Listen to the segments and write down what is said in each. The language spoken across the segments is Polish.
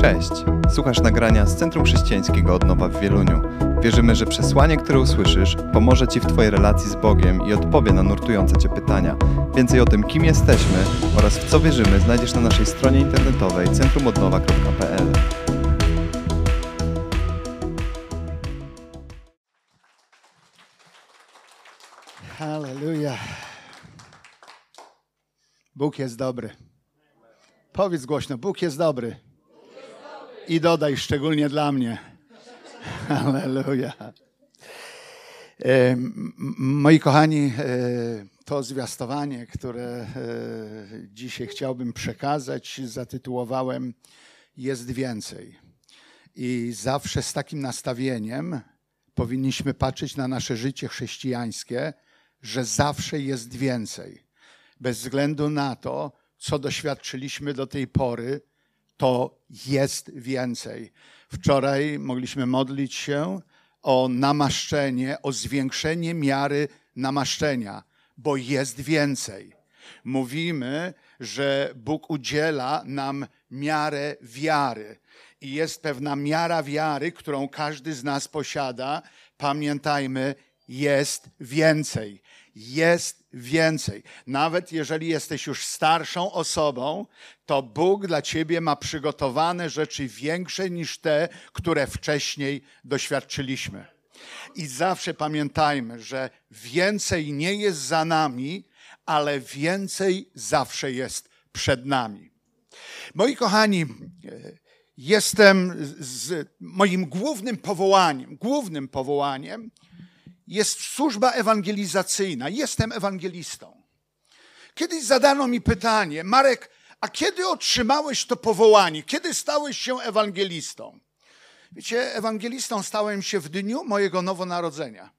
Cześć! Słuchasz nagrania z Centrum Chrześcijańskiego Odnowa w Wieluniu. Wierzymy, że przesłanie, które usłyszysz, pomoże Ci w Twojej relacji z Bogiem i odpowie na nurtujące Cię pytania. Więcej o tym, kim jesteśmy oraz w co wierzymy, znajdziesz na naszej stronie internetowej centrumodnowa.pl. Halleluja. Bóg jest dobry. Powiedz głośno, Bóg jest dobry. I dodaj szczególnie dla mnie. Halleluja. E, moi kochani, e, to zwiastowanie, które e, dzisiaj chciałbym przekazać, zatytułowałem Jest więcej. I zawsze z takim nastawieniem powinniśmy patrzeć na nasze życie chrześcijańskie, że zawsze jest więcej. Bez względu na to, co doświadczyliśmy do tej pory, to jest więcej. Wczoraj mogliśmy modlić się o namaszczenie, o zwiększenie miary namaszczenia, bo jest więcej. Mówimy, że Bóg udziela nam miarę wiary. I jest pewna miara wiary, którą każdy z nas posiada. Pamiętajmy, jest więcej. Jest więcej. Nawet jeżeli jesteś już starszą osobą, to Bóg dla ciebie ma przygotowane rzeczy większe niż te, które wcześniej doświadczyliśmy. I zawsze pamiętajmy, że więcej nie jest za nami, ale więcej zawsze jest przed nami. Moi kochani, jestem z moim głównym powołaniem, głównym powołaniem jest służba ewangelizacyjna. Jestem ewangelistą. Kiedyś zadano mi pytanie, Marek, a kiedy otrzymałeś to powołanie? Kiedy stałeś się ewangelistą? Wiecie, ewangelistą stałem się w dniu mojego nowonarodzenia.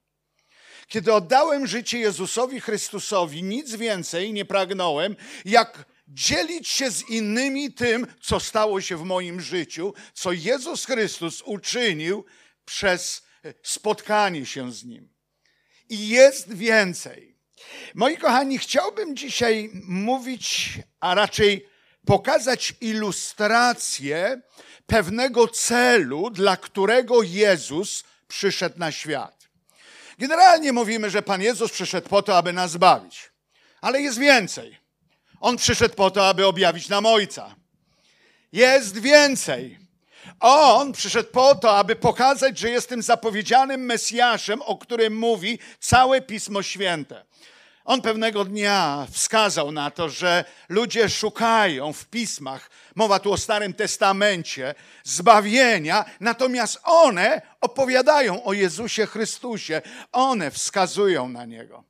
Kiedy oddałem życie Jezusowi Chrystusowi, nic więcej nie pragnąłem, jak dzielić się z innymi tym, co stało się w moim życiu, co Jezus Chrystus uczynił przez spotkanie się z Nim. I jest więcej. Moi kochani, chciałbym dzisiaj mówić, a raczej pokazać ilustrację pewnego celu, dla którego Jezus przyszedł na świat. Generalnie mówimy, że Pan Jezus przyszedł po to, aby nas bawić, ale jest więcej. On przyszedł po to, aby objawić nam Ojca. Jest więcej. On przyszedł po to, aby pokazać, że jest tym zapowiedzianym Mesjaszem, o którym mówi całe Pismo Święte. On pewnego dnia wskazał na to, że ludzie szukają w pismach, mowa tu o Starym Testamencie, zbawienia, natomiast one opowiadają o Jezusie Chrystusie, one wskazują na Niego.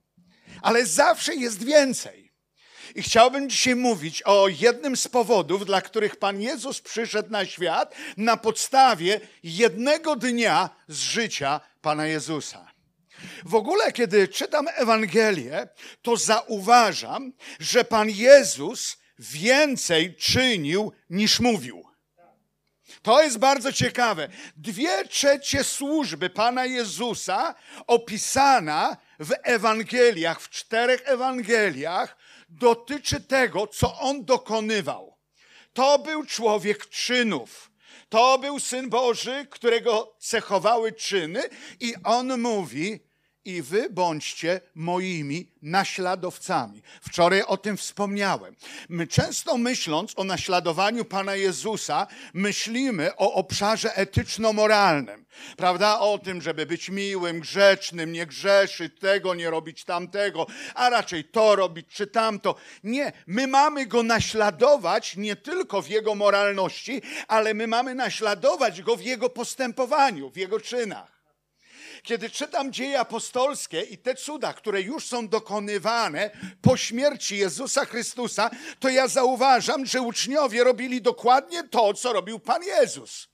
Ale zawsze jest więcej. I chciałbym dzisiaj mówić o jednym z powodów, dla których Pan Jezus przyszedł na świat na podstawie jednego dnia z życia Pana Jezusa. W ogóle, kiedy czytam Ewangelię, to zauważam, że Pan Jezus więcej czynił niż mówił. To jest bardzo ciekawe. Dwie trzecie służby Pana Jezusa opisana w Ewangeliach, w czterech Ewangeliach, dotyczy tego, co on dokonywał. To był człowiek czynów. To był syn Boży, którego cechowały czyny, i on mówi: I wy bądźcie moimi naśladowcami. Wczoraj o tym wspomniałem. My często myśląc o naśladowaniu Pana Jezusa, myślimy o obszarze etyczno-moralnym. Prawda? O tym, żeby być miłym, grzecznym, nie grzeszyć tego, nie robić tamtego, a raczej to robić czy tamto. Nie, my mamy go naśladować nie tylko w jego moralności, ale my mamy naśladować go w jego postępowaniu, w jego czynach. Kiedy czytam dzieje apostolskie i te cuda, które już są dokonywane po śmierci Jezusa Chrystusa, to ja zauważam, że uczniowie robili dokładnie to, co robił Pan Jezus.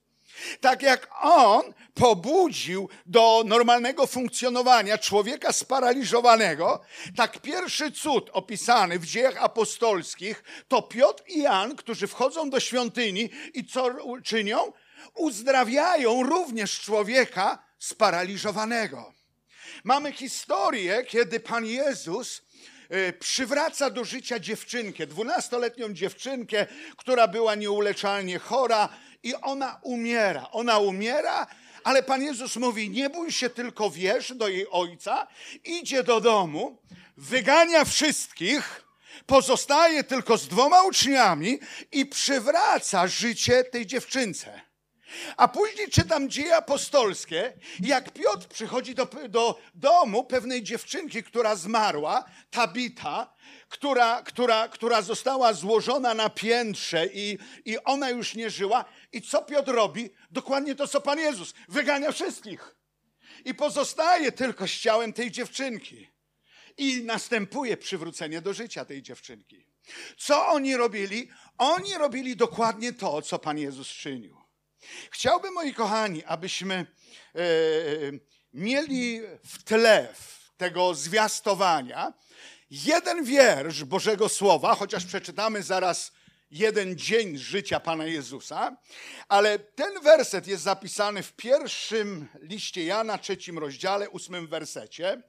Tak jak on pobudził do normalnego funkcjonowania człowieka sparaliżowanego, tak pierwszy cud opisany w dziejach apostolskich to Piotr i Jan, którzy wchodzą do świątyni i co czynią? Uzdrawiają również człowieka sparaliżowanego. Mamy historię, kiedy Pan Jezus y, przywraca do życia dziewczynkę, dwunastoletnią dziewczynkę, która była nieuleczalnie chora i ona umiera. Ona umiera, ale Pan Jezus mówi: Nie bój się, tylko wierz do jej ojca, idzie do domu, wygania wszystkich, pozostaje tylko z dwoma uczniami i przywraca życie tej dziewczynce. A później czytam dzieje apostolskie, jak Piotr przychodzi do, do domu pewnej dziewczynki, która zmarła, Tabita, która, która, która została złożona na piętrze i, i ona już nie żyła. I co Piotr robi? Dokładnie to, co Pan Jezus. Wygania wszystkich. I pozostaje tylko z ciałem tej dziewczynki. I następuje przywrócenie do życia tej dziewczynki. Co oni robili? Oni robili dokładnie to, co Pan Jezus czynił. Chciałbym, moi kochani, abyśmy e, mieli w tle tego zwiastowania jeden wiersz Bożego Słowa, chociaż przeczytamy zaraz jeden dzień życia Pana Jezusa, ale ten werset jest zapisany w pierwszym liście Jana, trzecim rozdziale, ósmym wersecie.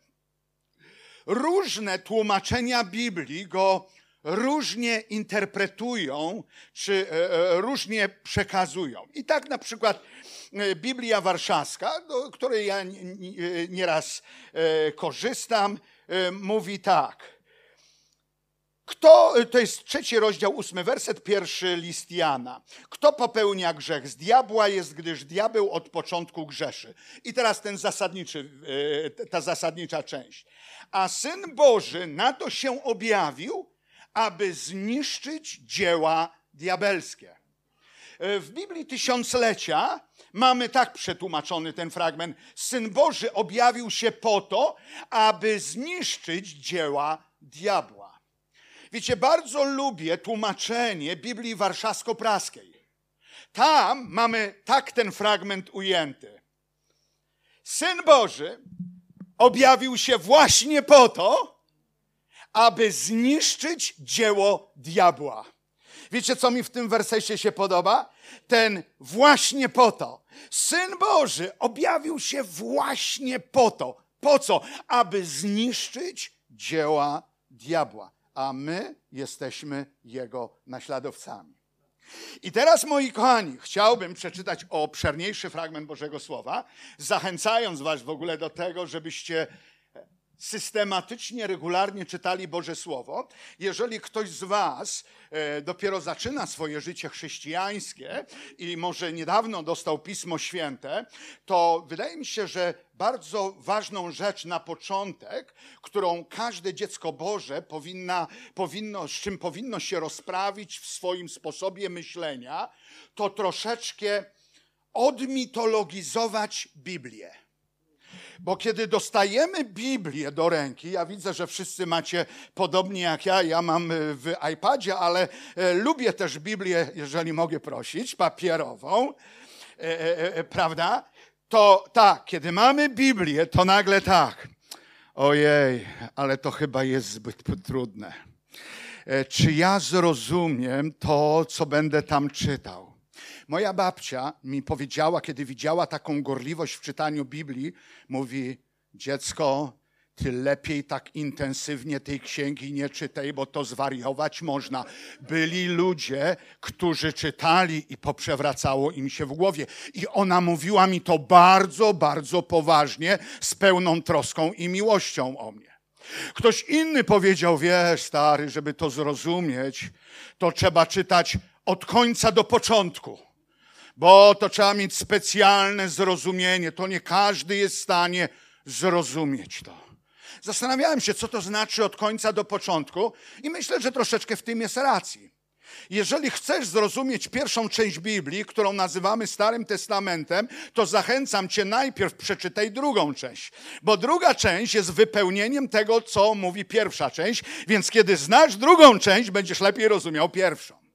Różne tłumaczenia Biblii go różnie interpretują, czy e, e, różnie przekazują. I tak na przykład e, Biblia Warszawska, do której ja nieraz korzystam, mówi tak. Kto, to jest trzeci rozdział, ósmy werset, pierwszy list Jana. Kto popełnia grzech z diabła jest, gdyż diabeł od początku grzeszy. I teraz ten zasadniczy, ta zasadnicza część. A Syn Boży na to się objawił, aby zniszczyć dzieła diabelskie. E, w Biblii Tysiąclecia mamy tak przetłumaczony ten fragment. Syn Boży objawił się po to, aby zniszczyć dzieła diabła. Wiecie, bardzo lubię tłumaczenie Biblii Warszawsko-Praskiej. Tam mamy tak ten fragment ujęty. Syn Boży objawił się właśnie po to, aby zniszczyć dzieło diabła. Wiecie, co mi w tym wersesie się podoba? Ten właśnie po to. Syn Boży objawił się właśnie po to. Po co? Aby zniszczyć dzieła diabła. A my jesteśmy jego naśladowcami. I teraz, moi kochani, chciałbym przeczytać obszerniejszy fragment Bożego Słowa, zachęcając Was w ogóle do tego, żebyście systematycznie, regularnie czytali Boże Słowo. Jeżeli ktoś z Was e, dopiero zaczyna swoje życie chrześcijańskie i może niedawno dostał Pismo Święte, to wydaje mi się, że bardzo ważną rzecz na początek, którą każde dziecko Boże powinna, powinno, z czym powinno się rozprawić w swoim sposobie myślenia, to troszeczkę odmitologizować Biblię. Bo kiedy dostajemy Biblię do ręki, ja widzę, że wszyscy macie podobnie jak ja, ja mam w iPadzie, ale e, lubię też Biblię, jeżeli mogę prosić, papierową, e, e, prawda? To tak, kiedy mamy Biblię, to nagle tak. Ojej, ale to chyba jest zbyt trudne. Czy ja zrozumiem to, co będę tam czytał? Moja babcia mi powiedziała, kiedy widziała taką gorliwość w czytaniu Biblii, mówi: Dziecko, ty lepiej tak intensywnie tej księgi nie czytaj, bo to zwariować można. Byli ludzie, którzy czytali i poprzewracało im się w głowie. I ona mówiła mi to bardzo, bardzo poważnie, z pełną troską i miłością o mnie. Ktoś inny powiedział, wiesz, stary, żeby to zrozumieć, to trzeba czytać od końca do początku bo to trzeba mieć specjalne zrozumienie. To nie każdy jest w stanie zrozumieć to. Zastanawiałem się, co to znaczy od końca do początku, i myślę, że troszeczkę w tym jest racji. Jeżeli chcesz zrozumieć pierwszą część Biblii, którą nazywamy Starym Testamentem, to zachęcam cię najpierw przeczytaj drugą część, bo druga część jest wypełnieniem tego, co mówi pierwsza część, więc kiedy znasz drugą część, będziesz lepiej rozumiał pierwszą.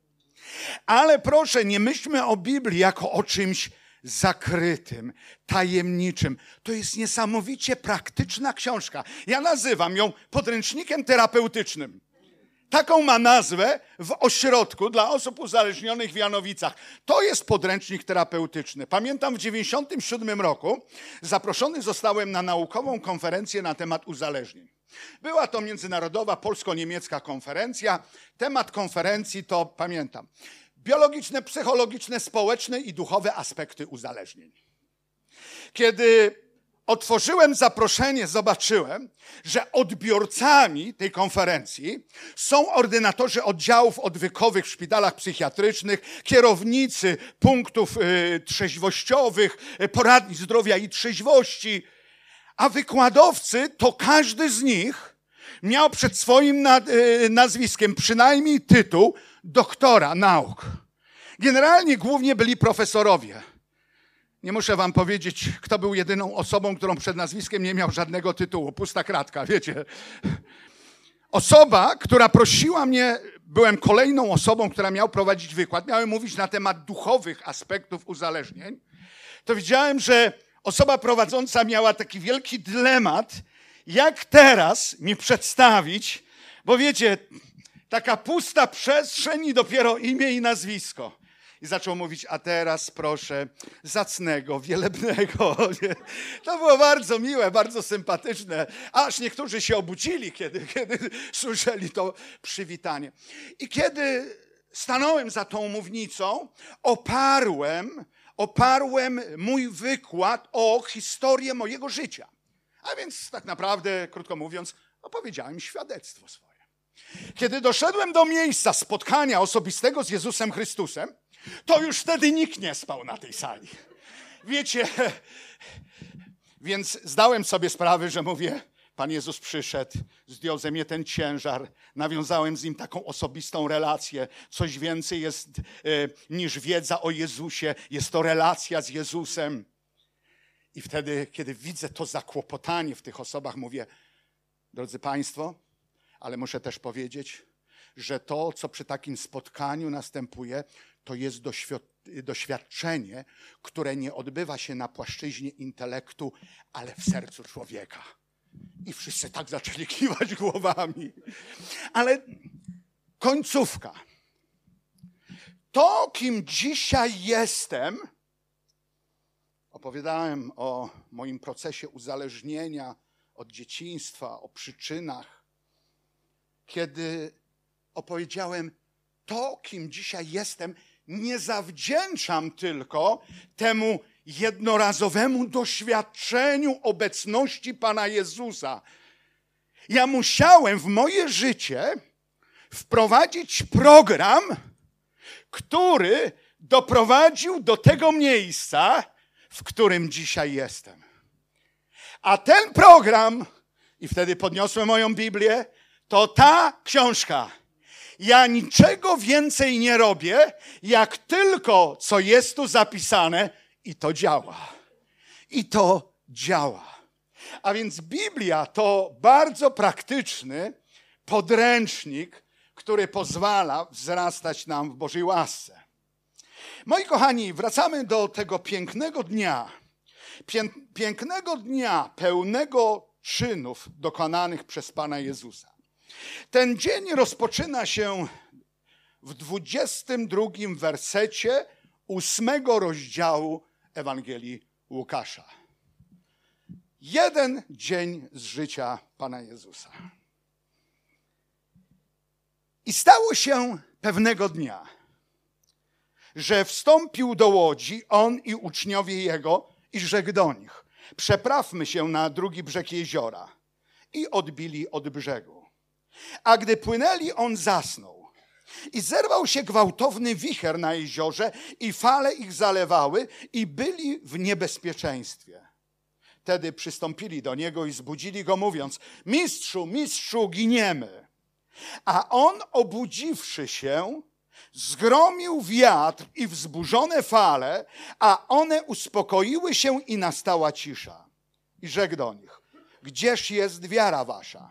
Ale proszę, nie myślmy o Biblii jako o czymś zakrytym, tajemniczym. To jest niesamowicie praktyczna książka. Ja nazywam ją podręcznikiem terapeutycznym. Taką ma nazwę w ośrodku dla osób uzależnionych w Janowicach. To jest podręcznik terapeutyczny. Pamiętam w 1997 roku zaproszony zostałem na naukową konferencję na temat uzależnień. Była to międzynarodowa polsko-niemiecka konferencja. Temat konferencji to, pamiętam, biologiczne, psychologiczne, społeczne i duchowe aspekty uzależnień. Kiedy otworzyłem zaproszenie, zobaczyłem, że odbiorcami tej konferencji są ordynatorzy oddziałów odwykowych w szpitalach psychiatrycznych, kierownicy punktów y, trzeźwościowych, poradni zdrowia i trzeźwości, a wykładowcy to każdy z nich miał przed swoim y, nazwiskiem przynajmniej tytuł doktora nauk. Generalnie głównie byli profesorowie. Nie muszę wam powiedzieć, kto był jedyną osobą, którą przed nazwiskiem nie miał żadnego tytułu. Pusta kratka, wiecie. Osoba, która prosiła mnie, byłem kolejną osobą, która miał prowadzić wykład, miałem mówić na temat duchowych aspektów uzależnień, to widziałem, że osoba prowadząca miała taki wielki dylemat, jak teraz mi przedstawić, bo wiecie, taka pusta przestrzeń i dopiero imię i nazwisko i zaczął mówić, a teraz proszę zacnego, wielebnego. To było bardzo miłe, bardzo sympatyczne, aż niektórzy się obudzili, kiedy, kiedy słyszeli to przywitanie. I kiedy stanąłem za tą mównicą, oparłem, oparłem mój wykład o historię mojego życia. A więc tak naprawdę, krótko mówiąc, opowiedziałem świadectwo swoje. Kiedy doszedłem do miejsca spotkania osobistego z Jezusem Chrystusem, to już wtedy nikt nie spał na tej sali. Wiecie, więc zdałem sobie sprawę, że mówię, Pan Jezus przyszedł, zdjął ze mnie ten ciężar, nawiązałem z nim taką osobistą relację. Coś więcej jest e, niż wiedza o Jezusie, jest to relacja z Jezusem. I wtedy, kiedy widzę to zakłopotanie w tych osobach, mówię, drodzy Państwo, ale muszę też powiedzieć, że to, co przy takim spotkaniu następuje, to jest doświadczenie, które nie odbywa się na płaszczyźnie intelektu, ale w sercu człowieka. I wszyscy tak zaczęli kiwać głowami. Ale końcówka. To, kim dzisiaj jestem, opowiadałem o moim procesie uzależnienia od dzieciństwa, o przyczynach, kiedy opowiedziałem to, kim dzisiaj jestem, nie zawdzięczam tylko temu jednorazowemu doświadczeniu obecności Pana Jezusa. Ja musiałem w moje życie wprowadzić program, który doprowadził do tego miejsca, w którym dzisiaj jestem. A ten program, i wtedy podniosłem moją Biblię, to ta książka ja niczego więcej nie robię, jak tylko co jest tu zapisane i to działa. I to działa. A więc Biblia to bardzo praktyczny podręcznik, który pozwala wzrastać nam w Bożej łasce. Moi kochani, wracamy do tego pięknego dnia. Pięknego dnia pełnego czynów dokonanych przez Pana Jezusa. Ten dzień rozpoczyna się w 22 wersecie ósmego rozdziału Ewangelii Łukasza. Jeden dzień z życia Pana Jezusa. I stało się pewnego dnia, że wstąpił do łodzi on i uczniowie jego i rzekł do nich: Przeprawmy się na drugi brzeg jeziora. I odbili od brzegu. A gdy płynęli, on zasnął. I zerwał się gwałtowny wicher na jeziorze, i fale ich zalewały, i byli w niebezpieczeństwie. Wtedy przystąpili do niego i zbudzili go, mówiąc: Mistrzu, mistrzu, giniemy. A on, obudziwszy się, zgromił wiatr i wzburzone fale, a one uspokoiły się i nastała cisza. I rzekł do nich: Gdzież jest wiara wasza?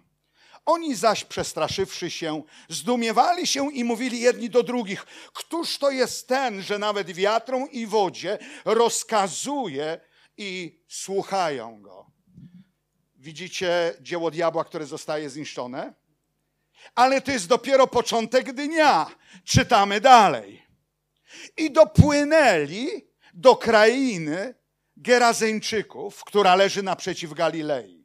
Oni zaś przestraszywszy się, zdumiewali się i mówili jedni do drugich: Któż to jest ten, że nawet wiatrom i wodzie rozkazuje i słuchają go? Widzicie dzieło diabła, które zostaje zniszczone? Ale to jest dopiero początek dnia. Czytamy dalej. I dopłynęli do krainy Gerazeńczyków, która leży naprzeciw Galilei.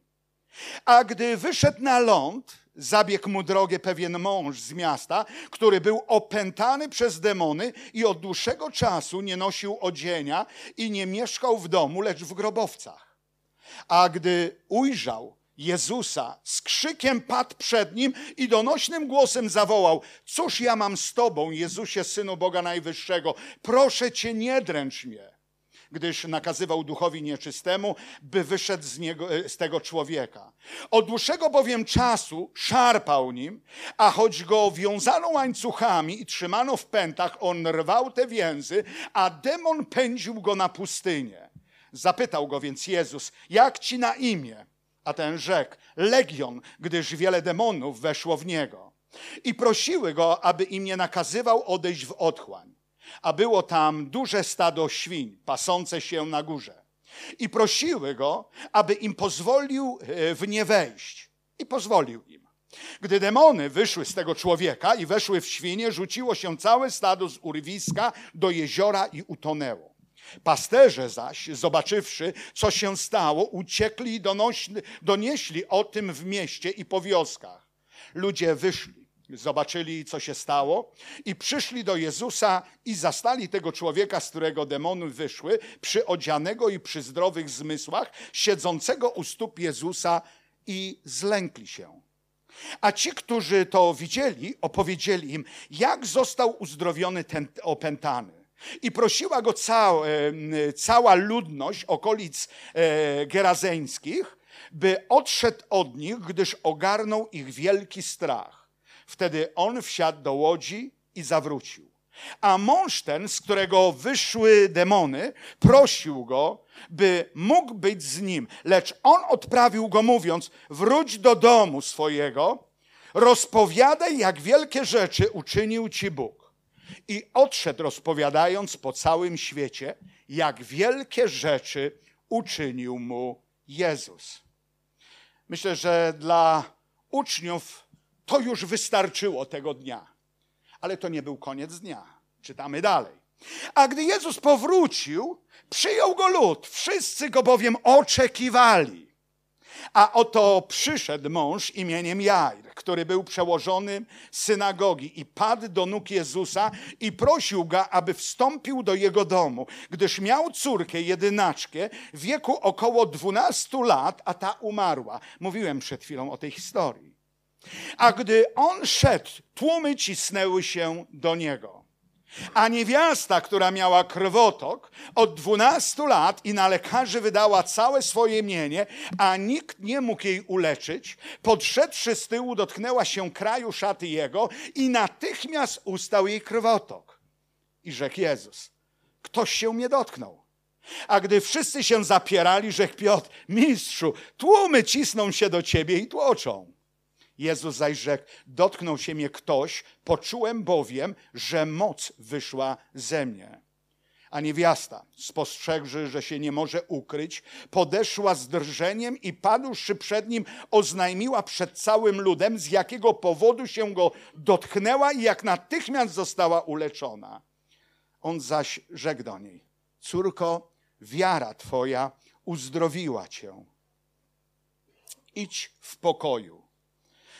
A gdy wyszedł na ląd, zabiegł mu drogę pewien mąż z miasta, który był opętany przez demony i od dłuższego czasu nie nosił odzienia i nie mieszkał w domu, lecz w grobowcach. A gdy ujrzał Jezusa, z krzykiem padł przed nim i donośnym głosem zawołał: Cóż ja mam z tobą, Jezusie, synu Boga Najwyższego? Proszę cię, nie dręcz mnie gdyż nakazywał duchowi nieczystemu, by wyszedł z, niego, e, z tego człowieka. Od dłuższego bowiem czasu szarpał nim, a choć go wiązano łańcuchami i trzymano w pętach, on rwał te więzy, a demon pędził go na pustynię. Zapytał go więc Jezus, jak ci na imię? A ten rzekł, Legion, gdyż wiele demonów weszło w niego. I prosiły go, aby im nie nakazywał odejść w otchłań a było tam duże stado świń pasące się na górze. I prosiły go, aby im pozwolił e, w nie wejść. I pozwolił im. Gdy demony wyszły z tego człowieka i weszły w świnie, rzuciło się całe stado z urwiska do jeziora i utonęło. Pasterze zaś, zobaczywszy, co się stało, uciekli i donośli, donieśli o tym w mieście i po wioskach. Ludzie wyszli zobaczyli, co się stało, i przyszli do Jezusa i zastali tego człowieka, z którego demony wyszły, przyodzianego i przy zdrowych zmysłach, siedzącego u stóp Jezusa i zlękli się. A ci, którzy to widzieli, opowiedzieli im, jak został uzdrowiony ten opętany. I prosiła go cała, cała ludność okolic e, gerazeńskich, by odszedł od nich, gdyż ogarnął ich wielki strach. Wtedy on wsiadł do łodzi i zawrócił. A mąż ten, z którego wyszły demony, prosił go, by mógł być z nim. Lecz on odprawił go, mówiąc: Wróć do domu swojego, rozpowiadaj, jak wielkie rzeczy uczynił ci Bóg. I odszedł, rozpowiadając po całym świecie, jak wielkie rzeczy uczynił mu Jezus. Myślę, że dla uczniów to już wystarczyło tego dnia. Ale to nie był koniec dnia. Czytamy dalej. A gdy Jezus powrócił, przyjął go lud. Wszyscy go bowiem oczekiwali. A oto przyszedł mąż imieniem Jair, który był przełożonym synagogi i padł do nóg Jezusa i prosił go, aby wstąpił do jego domu, gdyż miał córkę jedynaczkę w wieku około 12 lat, a ta umarła. Mówiłem przed chwilą o tej historii. A gdy on szedł, tłumy cisnęły się do niego. A niewiasta, która miała krwotok od dwunastu lat i na lekarzy wydała całe swoje mienie, a nikt nie mógł jej uleczyć, podszedłszy z tyłu, dotknęła się kraju szaty jego i natychmiast ustał jej krwotok. I rzekł Jezus, ktoś się mnie dotknął. A gdy wszyscy się zapierali, rzekł Piotr, mistrzu, tłumy cisną się do ciebie i tłoczą. Jezus zaś rzekł, dotknął się mnie ktoś, poczułem bowiem, że moc wyszła ze mnie. A niewiasta, spostrzegłszy, że się nie może ukryć, podeszła z drżeniem i padłszy przed nim, oznajmiła przed całym ludem, z jakiego powodu się go dotknęła i jak natychmiast została uleczona. On zaś rzekł do niej, córko, wiara twoja uzdrowiła cię. Idź w pokoju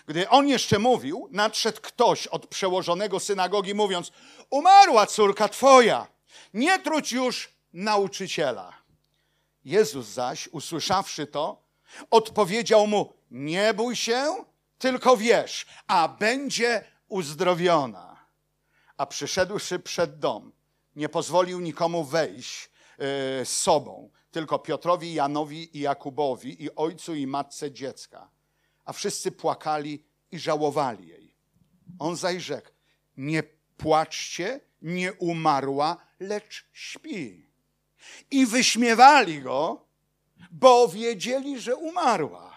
gdy on jeszcze mówił, nadszedł ktoś od przełożonego synagogi, mówiąc: Umarła córka twoja, nie truć już nauczyciela. Jezus zaś, usłyszawszy to, odpowiedział mu: Nie bój się, tylko wierz, a będzie uzdrowiona. A przyszedłszy przed dom, nie pozwolił nikomu wejść yy, z sobą, tylko Piotrowi, Janowi i Jakubowi i ojcu i matce dziecka a wszyscy płakali i żałowali jej. On zaś rzekł, nie płaczcie, nie umarła, lecz śpi. I wyśmiewali go, bo wiedzieli, że umarła.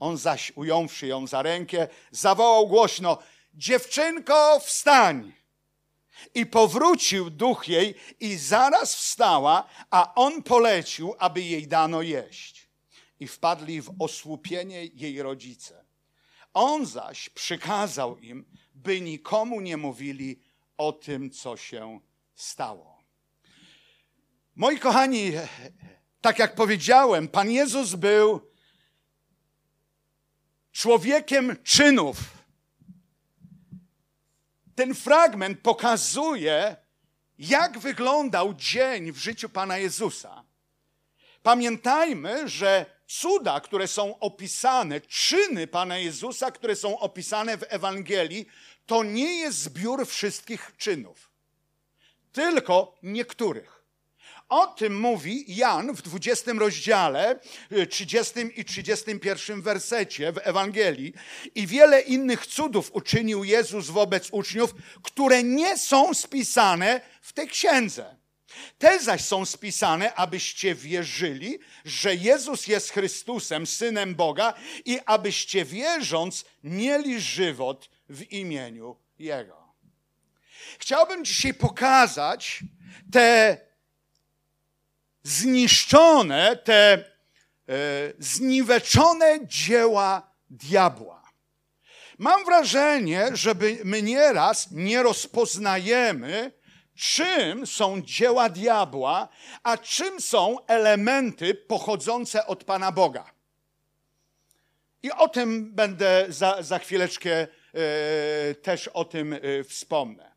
On zaś, ująwszy ją za rękę, zawołał głośno, dziewczynko, wstań! I powrócił duch jej i zaraz wstała, a on polecił, aby jej dano jeść i wpadli w osłupienie jej rodzice. On zaś przykazał im, by nikomu nie mówili o tym, co się stało. Moi kochani, tak jak powiedziałem, Pan Jezus był człowiekiem czynów. Ten fragment pokazuje, jak wyglądał dzień w życiu Pana Jezusa. Pamiętajmy, że cuda, które są opisane, czyny Pana Jezusa, które są opisane w Ewangelii, to nie jest zbiór wszystkich czynów, tylko niektórych. O tym mówi Jan w 20 rozdziale, 30 y, i 31 wersecie w Ewangelii. I wiele innych cudów uczynił Jezus wobec uczniów, które nie są spisane w tej księdze. Te zaś są spisane, abyście wierzyli, że Jezus jest Chrystusem, Synem Boga i abyście wierząc mieli żywot w imieniu Jego. Chciałbym dzisiaj pokazać te zniszczone, te e, zniweczone dzieła diabła. Mam wrażenie, że my nieraz nie rozpoznajemy, czym są dzieła diabła, a czym są elementy pochodzące od Pana Boga. I o tym będę za, za chwileczkę e, też o tym e, wspomnę.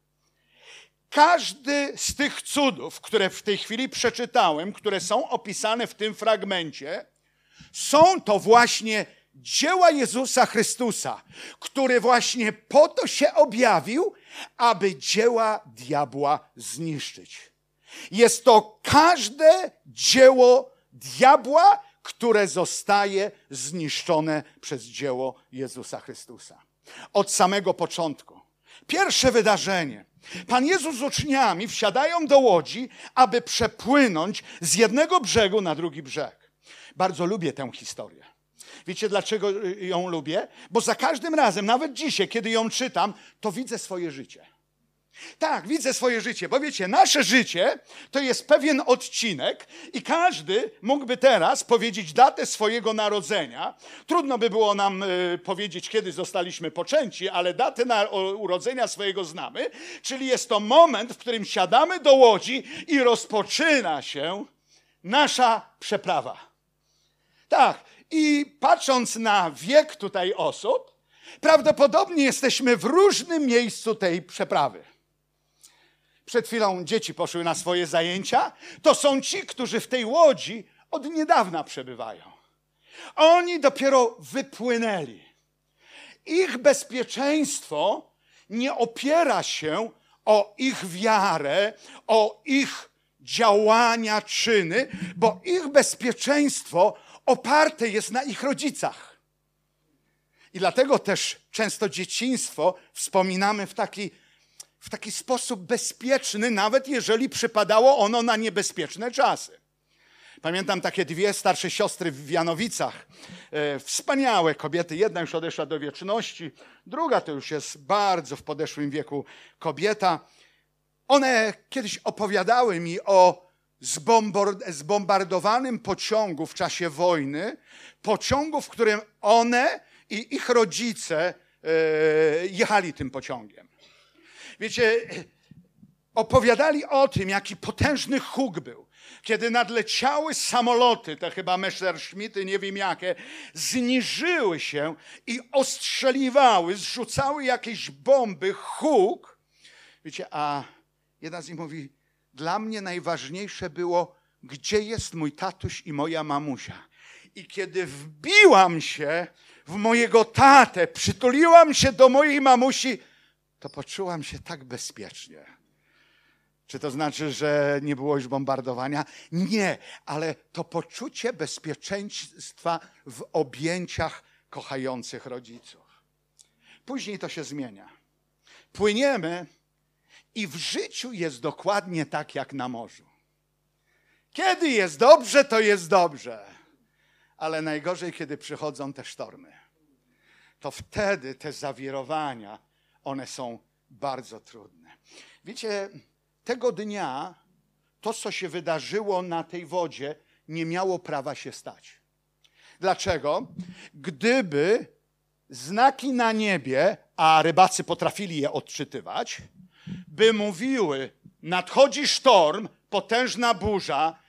Każdy z tych cudów, które w tej chwili przeczytałem, które są opisane w tym fragmencie, są to właśnie dzieła Jezusa Chrystusa, który właśnie po to się objawił, aby dzieła diabła zniszczyć. Jest to każde dzieło diabła, które zostaje zniszczone przez dzieło Jezusa Chrystusa. Od samego początku. Pierwsze wydarzenie. Pan Jezus z uczniami wsiadają do łodzi, aby przepłynąć z jednego brzegu na drugi brzeg. Bardzo lubię tę historię. Wiecie, dlaczego ją lubię? Bo za każdym razem, nawet dzisiaj, kiedy ją czytam, to widzę swoje życie. Tak, widzę swoje życie, bo wiecie, nasze życie to jest pewien odcinek i każdy mógłby teraz powiedzieć datę swojego narodzenia. Trudno by było nam y, powiedzieć, kiedy zostaliśmy poczęci, ale datę na, o, urodzenia swojego znamy, czyli jest to moment, w którym siadamy do łodzi i rozpoczyna się nasza przeprawa. Tak, i patrząc na wiek tutaj osób, prawdopodobnie jesteśmy w różnym miejscu tej przeprawy. Przed chwilą dzieci poszły na swoje zajęcia. To są ci, którzy w tej łodzi od niedawna przebywają. Oni dopiero wypłynęli. Ich bezpieczeństwo nie opiera się o ich wiarę, o ich działania, czyny, bo ich bezpieczeństwo oparte jest na ich rodzicach. I dlatego też często dzieciństwo wspominamy w taki w taki sposób bezpieczny, nawet jeżeli przypadało ono na niebezpieczne czasy. Pamiętam takie dwie starsze siostry w Janowicach. E, wspaniałe kobiety. Jedna już odeszła do wieczności, druga to już jest bardzo w podeszłym wieku kobieta. One kiedyś opowiadały mi o zbombardowanym pociągu w czasie wojny, pociągu, w którym one i ich rodzice e, jechali tym pociągiem. Wiecie, opowiadali o tym, jaki potężny huk był. Kiedy nadleciały samoloty, te chyba Messerschmitty, nie wiem jakie, zniżyły się i ostrzeliwały, zrzucały jakieś bomby, huk. Wiecie, a jedna z nich mówi, dla mnie najważniejsze było, gdzie jest mój tatuś i moja mamusia. I kiedy wbiłam się w mojego tatę, przytuliłam się do mojej mamusi, to poczułam się tak bezpiecznie. Czy to znaczy, że nie było już bombardowania? Nie, ale to poczucie bezpieczeństwa w objęciach kochających rodziców. Później to się zmienia. Płyniemy i w życiu jest dokładnie tak jak na morzu. Kiedy jest dobrze, to jest dobrze. Ale najgorzej, kiedy przychodzą te sztormy. To wtedy te zawirowania one są bardzo trudne. Wiecie, tego dnia to, co się wydarzyło na tej wodzie, nie miało prawa się stać. Dlaczego? Gdyby znaki na niebie, a rybacy potrafili je odczytywać, by mówiły: nadchodzi sztorm, potężna burza,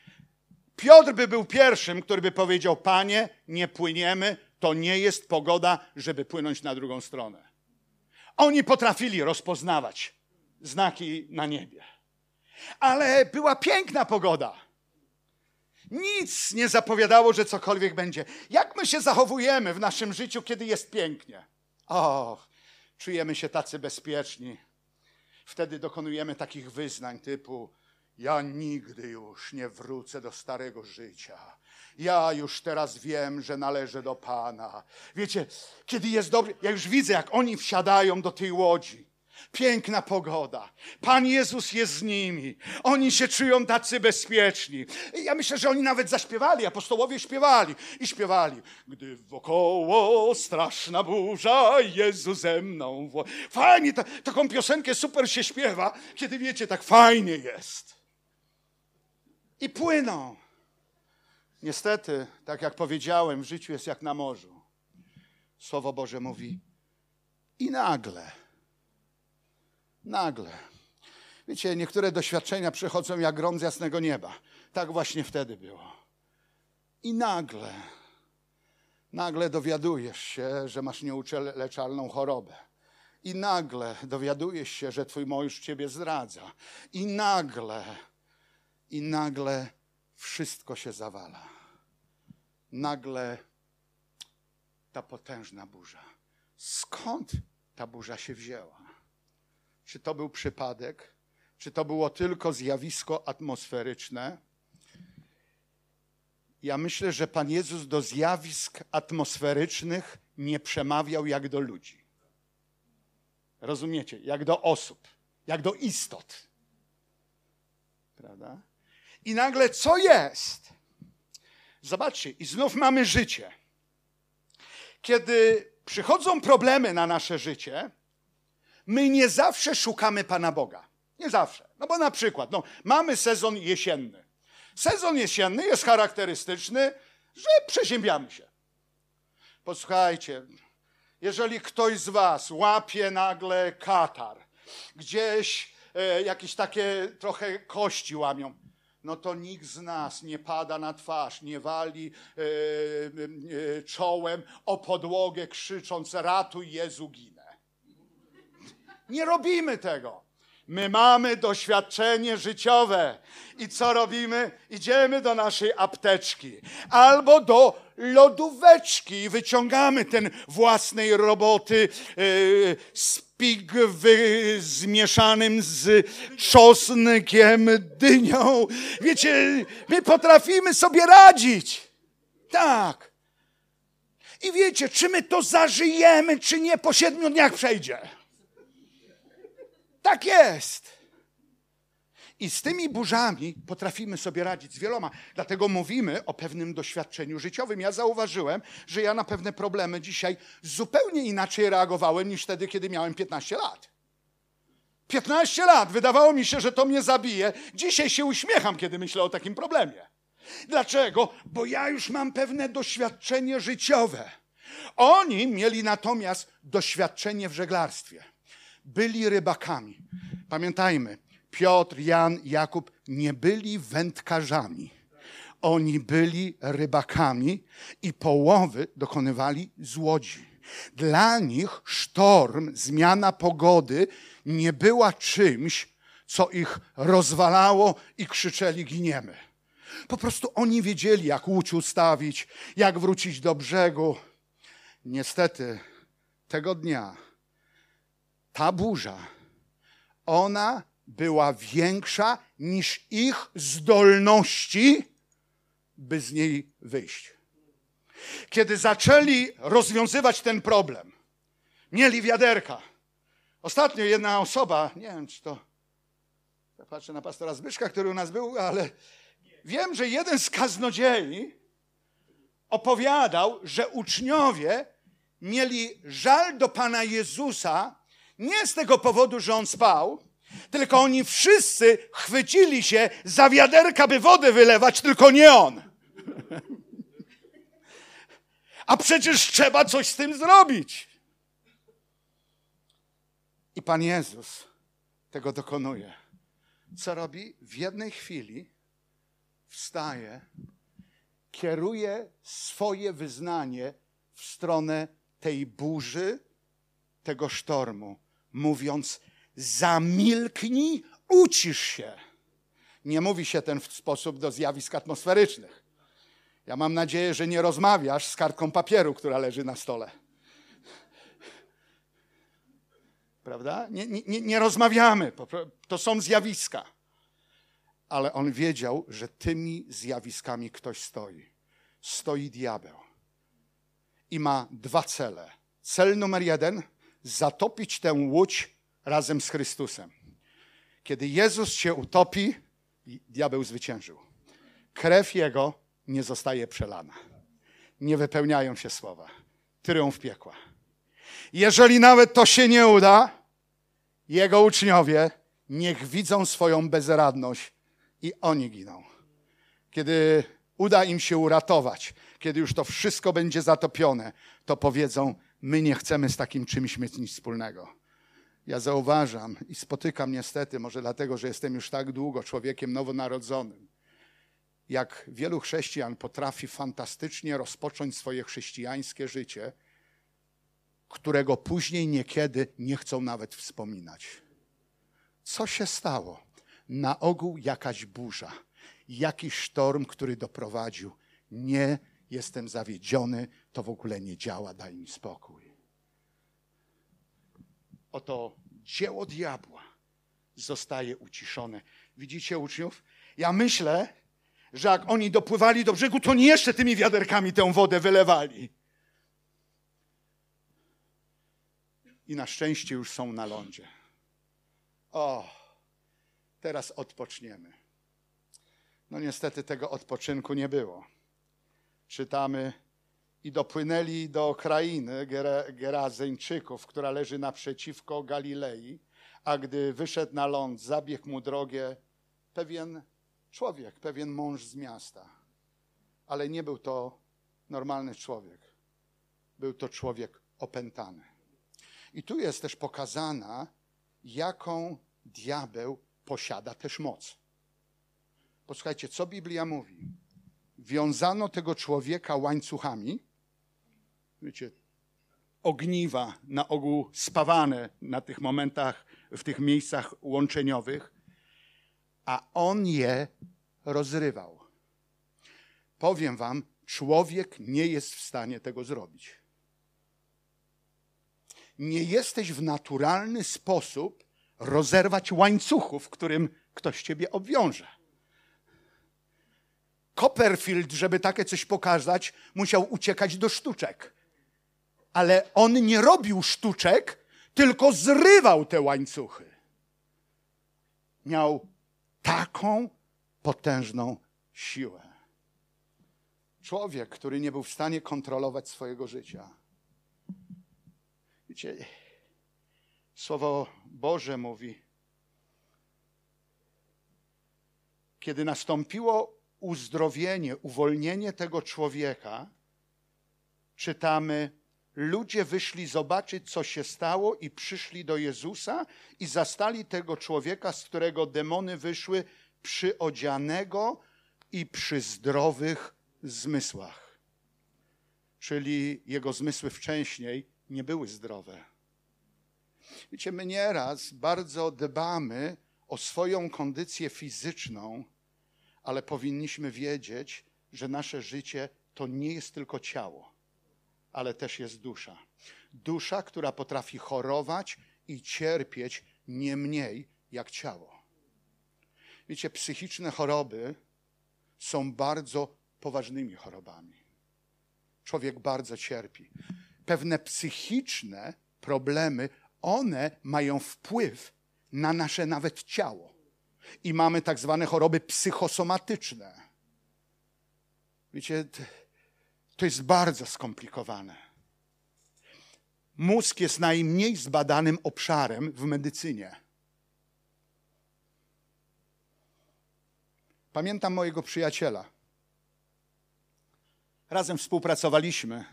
Piotr by był pierwszym, który by powiedział: Panie, nie płyniemy, to nie jest pogoda, żeby płynąć na drugą stronę. Oni potrafili rozpoznawać znaki na niebie. Ale była piękna pogoda. Nic nie zapowiadało, że cokolwiek będzie. Jak my się zachowujemy w naszym życiu, kiedy jest pięknie? O, czujemy się tacy bezpieczni. Wtedy dokonujemy takich wyznań typu: Ja nigdy już nie wrócę do starego życia. Ja już teraz wiem, że należę do Pana. Wiecie, kiedy jest dobry, ja już widzę, jak oni wsiadają do tej łodzi. Piękna pogoda. Pan Jezus jest z nimi. Oni się czują tacy bezpieczni. Ja myślę, że oni nawet zaśpiewali, apostołowie śpiewali i śpiewali. Gdy wokoło straszna burza, Jezus ze mną. wo-". Fajnie, ta, taką piosenkę super się śpiewa, kiedy wiecie, tak fajnie jest. I płyną. Niestety, tak jak powiedziałem, w życiu jest jak na morzu. Słowo Boże mówi i nagle Nagle. Wiecie, niektóre doświadczenia przychodzą jak grom z jasnego nieba. Tak właśnie wtedy było. I nagle, nagle dowiadujesz się, że masz nieuleczalną chorobę. I nagle dowiadujesz się, że twój mąż ciebie zdradza. I nagle, i nagle wszystko się zawala. Nagle ta potężna burza. Skąd ta burza się wzięła? Czy to był przypadek? Czy to było tylko zjawisko atmosferyczne? Ja myślę, że Pan Jezus do zjawisk atmosferycznych nie przemawiał jak do ludzi. Rozumiecie? Jak do osób, jak do istot. Prawda? I nagle co jest? Zobaczcie, i znów mamy życie. Kiedy przychodzą problemy na nasze życie, my nie zawsze szukamy Pana Boga. Nie zawsze. No bo na przykład, no, mamy sezon jesienny. Sezon jesienny jest charakterystyczny, że przeziębiamy się. Posłuchajcie, jeżeli ktoś z Was łapie nagle katar, gdzieś e, jakieś takie trochę kości łamią, no to nikt z nas nie pada na twarz, nie wali e, e, czołem o podłogę, krzycząc: Ratuj Jezu, ginę. Nie robimy tego. My mamy doświadczenie życiowe. I co robimy? Idziemy do naszej apteczki albo do lodóweczki i wyciągamy ten własnej roboty yy, spig wy, zmieszanym z czosnkiem, dynią. Wiecie, my potrafimy sobie radzić. Tak. I wiecie, czy my to zażyjemy, czy nie, po siedmiu dniach przejdzie. Tak jest. I z tymi burzami potrafimy sobie radzić z wieloma. Dlatego mówimy o pewnym doświadczeniu życiowym. Ja zauważyłem, że ja na pewne problemy dzisiaj zupełnie inaczej reagowałem niż wtedy, kiedy miałem 15 lat. 15 lat, wydawało mi się, że to mnie zabije. Dzisiaj się uśmiecham, kiedy myślę o takim problemie. Dlaczego? Bo ja już mam pewne doświadczenie życiowe. Oni mieli natomiast doświadczenie w żeglarstwie byli rybakami. Pamiętajmy, Piotr, Jan, Jakub nie byli wędkarzami. Oni byli rybakami i połowy dokonywali z łodzi. Dla nich sztorm, zmiana pogody nie była czymś, co ich rozwalało i krzyczeli giniemy. Po prostu oni wiedzieli, jak łódź ustawić, jak wrócić do brzegu. Niestety tego dnia ta burza, ona była większa niż ich zdolności, by z niej wyjść. Kiedy zaczęli rozwiązywać ten problem, mieli wiaderka. Ostatnio jedna osoba, nie wiem czy to, ja patrzę na pastora Zbyszka, który u nas był, ale wiem, że jeden z kaznodziei opowiadał, że uczniowie mieli żal do Pana Jezusa, nie z tego powodu, że on spał, tylko oni wszyscy chwycili się za wiaderka, by wodę wylewać, tylko nie on. A przecież trzeba coś z tym zrobić. I Pan Jezus tego dokonuje. Co robi? W jednej chwili wstaje, kieruje swoje wyznanie w stronę tej burzy, tego sztormu, mówiąc: Zamilknij, ucisz się. Nie mówi się ten w sposób do zjawisk atmosferycznych. Ja mam nadzieję, że nie rozmawiasz z kartką papieru, która leży na stole. Prawda? Nie, nie, nie rozmawiamy. To są zjawiska. Ale on wiedział, że tymi zjawiskami ktoś stoi. Stoi diabeł. I ma dwa cele. Cel numer jeden zatopić tę łódź razem z Chrystusem. Kiedy Jezus się utopi, diabeł zwyciężył. Krew jego nie zostaje przelana. Nie wypełniają się słowa. Triumf piekła. Jeżeli nawet to się nie uda, jego uczniowie niech widzą swoją bezradność i oni giną. Kiedy uda im się uratować, kiedy już to wszystko będzie zatopione, to powiedzą: My nie chcemy z takim czymś mieć nic wspólnego. Ja zauważam i spotykam niestety, może dlatego, że jestem już tak długo człowiekiem nowonarodzonym, jak wielu chrześcijan potrafi fantastycznie rozpocząć swoje chrześcijańskie życie, którego później niekiedy nie chcą nawet wspominać. Co się stało? Na ogół jakaś burza, jakiś sztorm, który doprowadził. Nie jestem zawiedziony, to w ogóle nie działa, daj mi spokój. Oto dzieło diabła zostaje uciszone. Widzicie uczniów? Ja myślę, że jak oni dopływali do brzegu, to nie jeszcze tymi wiaderkami tę wodę wylewali. I na szczęście już są na lądzie. O, teraz odpoczniemy. No niestety tego odpoczynku nie było. Czytamy i dopłynęli do krainy Gerazeńczyków, która leży naprzeciwko Galilei, a gdy wyszedł na ląd, zabiegł mu drogę pewien człowiek, pewien mąż z miasta. Ale nie był to normalny człowiek. Był to człowiek opętany. I tu jest też pokazana, jaką diabeł posiada też moc. Posłuchajcie, co Biblia mówi. Wiązano tego człowieka łańcuchami, wiecie, ogniwa na ogół spawane na tych momentach, w tych miejscach łączeniowych, a on je rozrywał. Powiem wam, człowiek nie jest w stanie tego zrobić. Nie jesteś w naturalny sposób rozerwać łańcuchów, którym ktoś ciebie obwiąże. Copperfield, żeby takie coś pokazać, musiał uciekać do sztuczek. Ale on nie robił sztuczek, tylko zrywał te łańcuchy. Miał taką potężną siłę. Człowiek, który nie był w stanie kontrolować swojego życia. Wiecie, Słowo Boże mówi, kiedy nastąpiło uzdrowienie, uwolnienie tego człowieka, czytamy, ludzie wyszli zobaczyć, co się stało, i przyszli do Jezusa i zastali tego człowieka, z którego demony wyszły, przyodzianego i przy zdrowych zmysłach. Czyli jego zmysły wcześniej nie były zdrowe. Wiecie, my nieraz bardzo dbamy o swoją kondycję fizyczną, ale powinniśmy wiedzieć, że nasze życie to nie jest tylko ciało, ale też jest dusza. Dusza, która potrafi chorować i cierpieć nie mniej jak ciało. Wiecie, psychiczne choroby są bardzo poważnymi chorobami. Człowiek bardzo cierpi. Pewne psychiczne problemy, one mają wpływ na nasze nawet ciało. I mamy tak zwane choroby psychosomatyczne. Wiecie, to jest bardzo skomplikowane. Mózg jest najmniej zbadanym obszarem w medycynie. Pamiętam mojego przyjaciela. Razem współpracowaliśmy.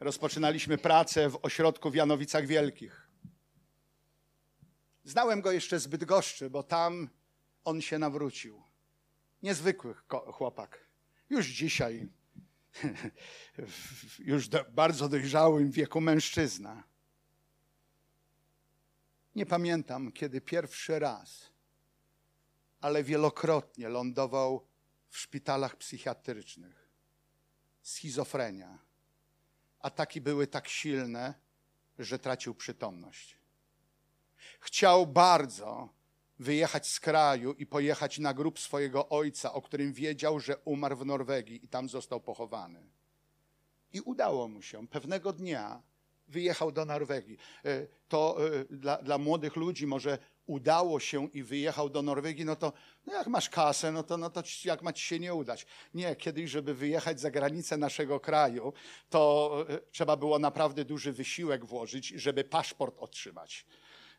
Rozpoczynaliśmy pracę w ośrodku w Janowicach Wielkich. Znałem go jeszcze z Bydgoszczy, bo tam on się nawrócił. Niezwykły chłopak. Już dzisiaj już do, bardzo dojrzałym wieku mężczyzna. Nie pamiętam, kiedy pierwszy raz, ale wielokrotnie lądował w szpitalach psychiatrycznych. Schizofrenia. Ataki były tak silne, że tracił przytomność. Chciał bardzo wyjechać z kraju i pojechać na grób swojego ojca, o którym wiedział, że umarł w Norwegii i tam został pochowany. I udało mu się. Pewnego dnia wyjechał do Norwegii. E, To e, dla, dla młodych ludzi może udało się i wyjechał do Norwegii, no to no jak masz kasę, no to, no to jak ma ci się nie udać? Nie, kiedyś, żeby wyjechać za granicę naszego kraju, to e, trzeba było naprawdę duży wysiłek włożyć, żeby paszport otrzymać.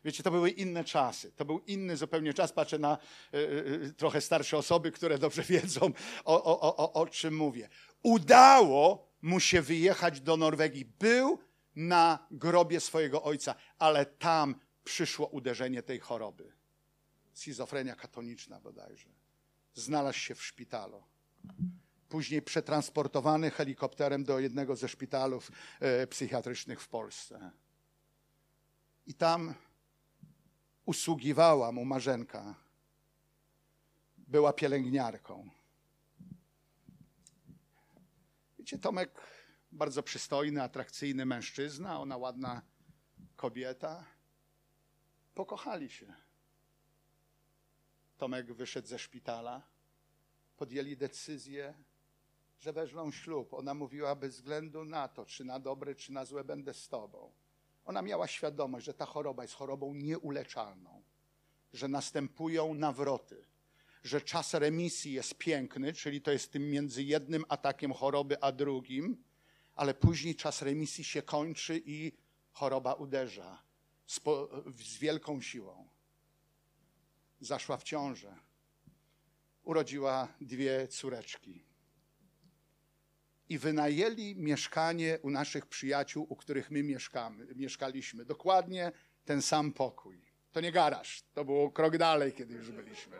Wiecie, to były inne czasy. To był inny zupełnie czas. Patrzę na e, e, trochę starsze osoby, które dobrze wiedzą, o, o, o, o, czym mówię. Udało mu się wyjechać do Norwegii. Był na grobie swojego ojca, ale tam przyszło uderzenie tej choroby. Schizofrenia katoniczna bodajże. Znalazł się w szpitalu. Później przetransportowany helikopterem do jednego ze szpitalów e, psychiatrycznych w Polsce. I tam usługiwała mu marzenka. Była pielęgniarką. Wiecie, Tomek bardzo przystojny, atrakcyjny mężczyzna, ona ładna kobieta. Pokochali się. Tomek wyszedł ze szpitala. Podjęli decyzję, że wezmą ślub. Ona mówiła bez względu na to, czy na dobre, czy na złe będę z tobą. Ona miała świadomość, że ta choroba jest chorobą nieuleczalną, że następują nawroty, że czas remisji jest piękny, czyli to jest tym między jednym atakiem choroby a drugim, ale później czas remisji się kończy i choroba uderza z, po, z wielką siłą. Zaszła w ciążę. Urodziła dwie córeczki. I wynajęli mieszkanie u naszych przyjaciół, u których my mieszkamy, mieszkaliśmy. Dokładnie ten sam pokój. To nie garaż, to było krok dalej, kiedy już byliśmy.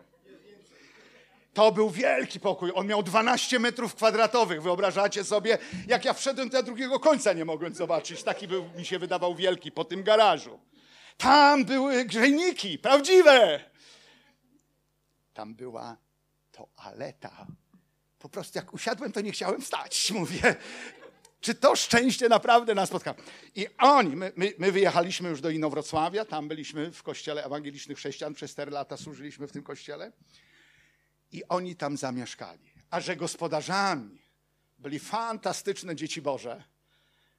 To był wielki pokój. On miał 12 metrów kwadratowych. Wyobrażacie sobie, jak ja wszedłem, to ja drugiego końca nie mogłem zobaczyć. Taki był, mi się wydawał wielki po tym garażu. Tam były grzejniki, prawdziwe. Tam była toaleta. Po prostu jak usiadłem, to nie chciałem wstać. Mówię, czy to szczęście naprawdę nas spotkało? I oni, my, my, my wyjechaliśmy już do Inowrocławia, tam byliśmy w kościele ewangelicznych chrześcijan, przez 4 lata służyliśmy w tym kościele. I oni tam zamieszkali. A że gospodarzami byli fantastyczne dzieci Boże,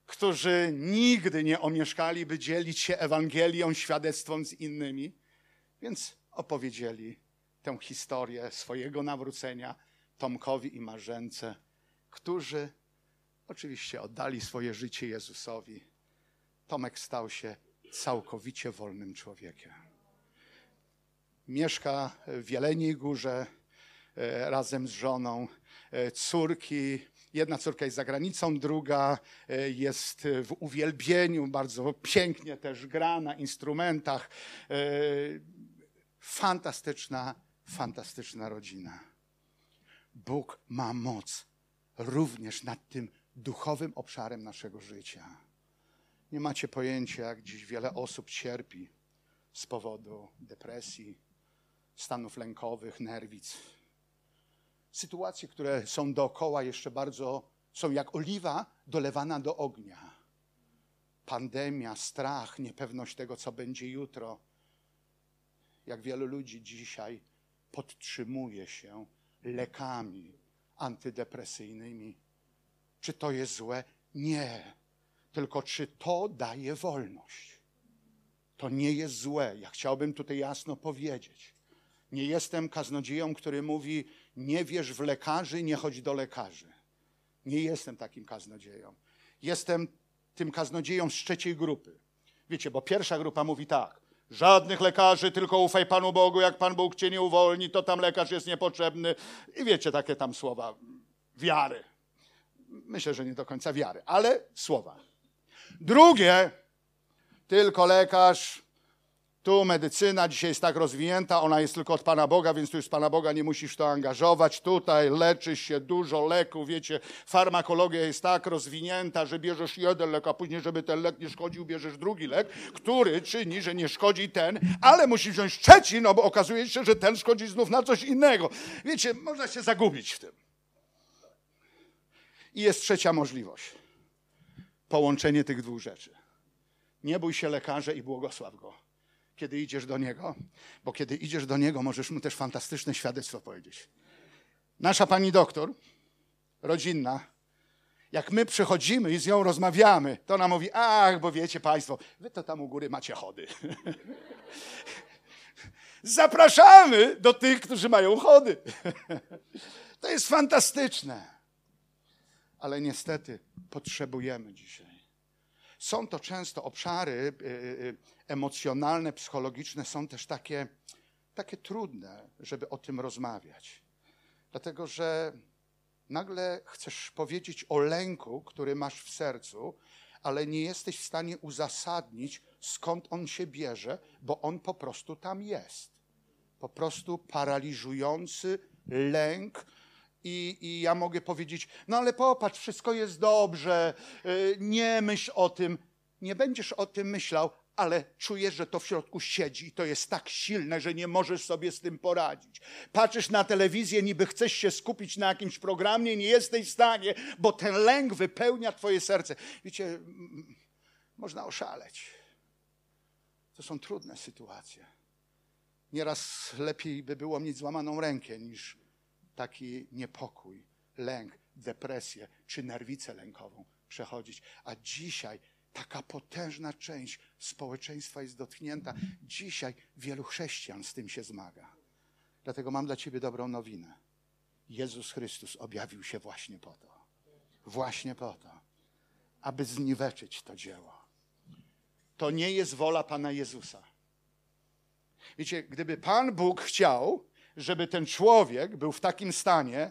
którzy nigdy nie omieszkali, by dzielić się Ewangelią, świadectwem z innymi, więc opowiedzieli tę historię swojego nawrócenia Tomkowi i Marzence, którzy oczywiście oddali swoje życie Jezusowi. Tomek stał się całkowicie wolnym człowiekiem. Mieszka w Jeleniej Górze e, razem z żoną. E, Córki, jedna córka jest za granicą, druga e, jest w uwielbieniu, bardzo pięknie też gra na instrumentach. Fantastyczna, fantastyczna rodzina. Bóg ma moc również nad tym duchowym obszarem naszego życia. Nie macie pojęcia, jak dziś wiele osób cierpi z powodu depresji, stanów lękowych, nerwic. Sytuacje, które są dookoła, jeszcze bardzo są jak oliwa dolewana do ognia. Pandemia, strach, niepewność tego, co będzie jutro. Jak wielu ludzi dzisiaj podtrzymuje się lekami antydepresyjnymi. Czy to jest złe? Nie. Tylko czy to daje wolność? To nie jest złe. Ja chciałbym tutaj jasno powiedzieć. Nie jestem kaznodzieją, który mówi: Nie wierz w lekarzy, nie chodź do lekarzy. Nie jestem takim kaznodzieją. Jestem tym kaznodzieją z trzeciej grupy. Wiecie, bo pierwsza grupa mówi tak: Żadnych lekarzy, tylko ufaj Panu Bogu. Jak Pan Bóg cię nie uwolni, to tam lekarz jest niepotrzebny. I wiecie, takie tam słowa wiary. Myślę, że nie do końca wiary, ale słowa. Drugie, tylko lekarz, Tu medycyna dzisiaj jest tak rozwinięta, ona jest tylko od Pana Boga, więc tu już Pana Boga nie musisz to angażować. Tutaj leczysz się dużo leków, wiecie, farmakologia jest tak rozwinięta, że bierzesz jeden lek, a później, żeby ten lek nie szkodził, bierzesz drugi lek, który czyni, że nie szkodzi ten, ale musisz wziąć trzeci, no bo okazuje się, że ten szkodzi znów na coś innego. Wiecie, można się zagubić w tym. I jest trzecia możliwość. Połączenie tych dwóch rzeczy. Nie bój się lekarza i błogosław go kiedy idziesz do Niego, bo kiedy idziesz do Niego, możesz mu też fantastyczne świadectwo powiedzieć. Nasza pani doktor, rodzinna, jak my przychodzimy i z nią rozmawiamy, to ona mówi, ach, bo wiecie Państwo, wy to tam u góry macie chody. Zapraszamy do tych, którzy mają chody. to jest fantastyczne. Ale niestety potrzebujemy dzisiaj są to często obszary y, y, y, emocjonalne, psychologiczne, są też takie, takie trudne, żeby o tym rozmawiać. Dlatego, że nagle chcesz powiedzieć o lęku, który masz w sercu, ale nie jesteś w stanie uzasadnić, skąd on się bierze, bo on po prostu tam jest. Po prostu paraliżujący lęk, i, I, ja mogę powiedzieć, no ale popatrz, wszystko jest dobrze, y, nie myśl o tym. Nie będziesz o tym myślał, ale czujesz, że to w środku siedzi i to jest tak silne, że nie możesz sobie z tym poradzić. Patrzysz na telewizję, niby chcesz się skupić na jakimś programie, nie jesteś w stanie, bo ten lęk wypełnia twoje serce. Wiecie, można oszaleć. To są trudne sytuacje. Nieraz lepiej by było mieć złamaną rękę niż taki niepokój, lęk, depresję czy nerwicę lękową przechodzić. A dzisiaj taka potężna część społeczeństwa jest dotknięta. Dzisiaj wielu chrześcijan z tym się zmaga. Dlatego mam dla Ciebie dobrą nowinę. Jezus Chrystus objawił się właśnie po to. Właśnie po to, aby zniweczyć to dzieło. To nie jest wola Pana Jezusa. Wiecie, gdyby Pan Bóg chciał, żeby ten człowiek był w takim stanie,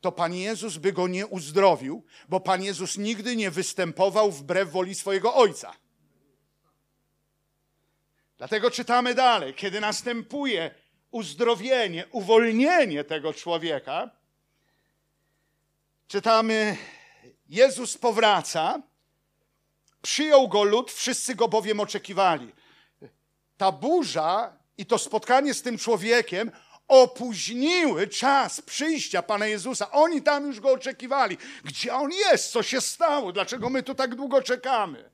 to Pan Jezus by go nie uzdrowił, bo Pan Jezus nigdy nie występował wbrew woli swojego Ojca. Dlatego czytamy dalej, kiedy następuje uzdrowienie, uwolnienie tego człowieka, czytamy, Jezus powraca, przyjął go lud, wszyscy go bowiem oczekiwali. Ta burza i to spotkanie z tym człowiekiem opóźniły czas przyjścia Pana Jezusa. Oni tam już go oczekiwali. Gdzie on jest? Co się stało? Dlaczego my tu tak długo czekamy?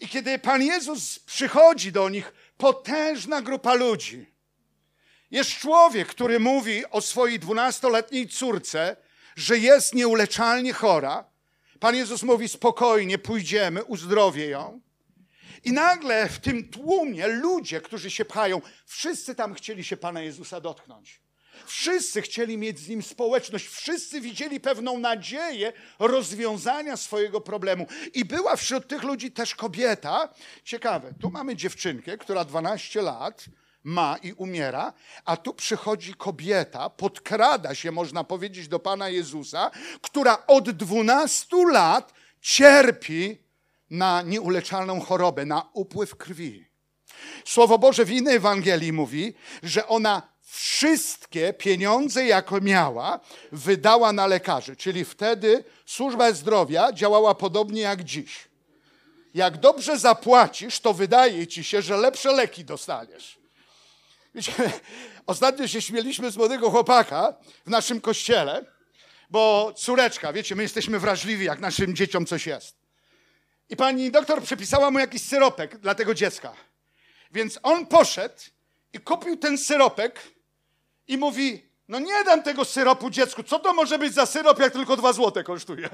I kiedy Pan Jezus przychodzi do nich, potężna grupa ludzi. Jest człowiek, który mówi o swojej dwunastoletniej córce, że jest nieuleczalnie chora. Pan Jezus mówi: spokojnie, pójdziemy, uzdrowię ją. I nagle w tym tłumie ludzie, którzy się pchają, wszyscy tam chcieli się Pana Jezusa dotknąć. Wszyscy chcieli mieć z nim społeczność, wszyscy widzieli pewną nadzieję rozwiązania swojego problemu. I była wśród tych ludzi też kobieta. Ciekawe, tu mamy dziewczynkę, która 12 lat ma i umiera, a tu przychodzi kobieta, podkrada się, można powiedzieć, do Pana Jezusa, która od 12 lat cierpi na nieuleczalną chorobę, na upływ krwi. Słowo Boże w innej Ewangelii mówi, że ona wszystkie pieniądze, jakie miała, wydała na lekarzy. Czyli wtedy służba zdrowia działała podobnie jak dziś. Jak dobrze zapłacisz, to wydaje ci się, że lepsze leki dostaniesz. Wiecie, ostatnio się śmieliśmy z młodego chłopaka w naszym kościele, bo córeczka, wiecie, my jesteśmy wrażliwi, jak naszym dzieciom coś jest. I pani doktor przepisała mu jakiś syropek dla tego dziecka. Więc on poszedł i kupił ten syropek i mówi, no nie dam tego syropu dziecku. Co to może być za syrop, jak tylko dwa złote kosztuje?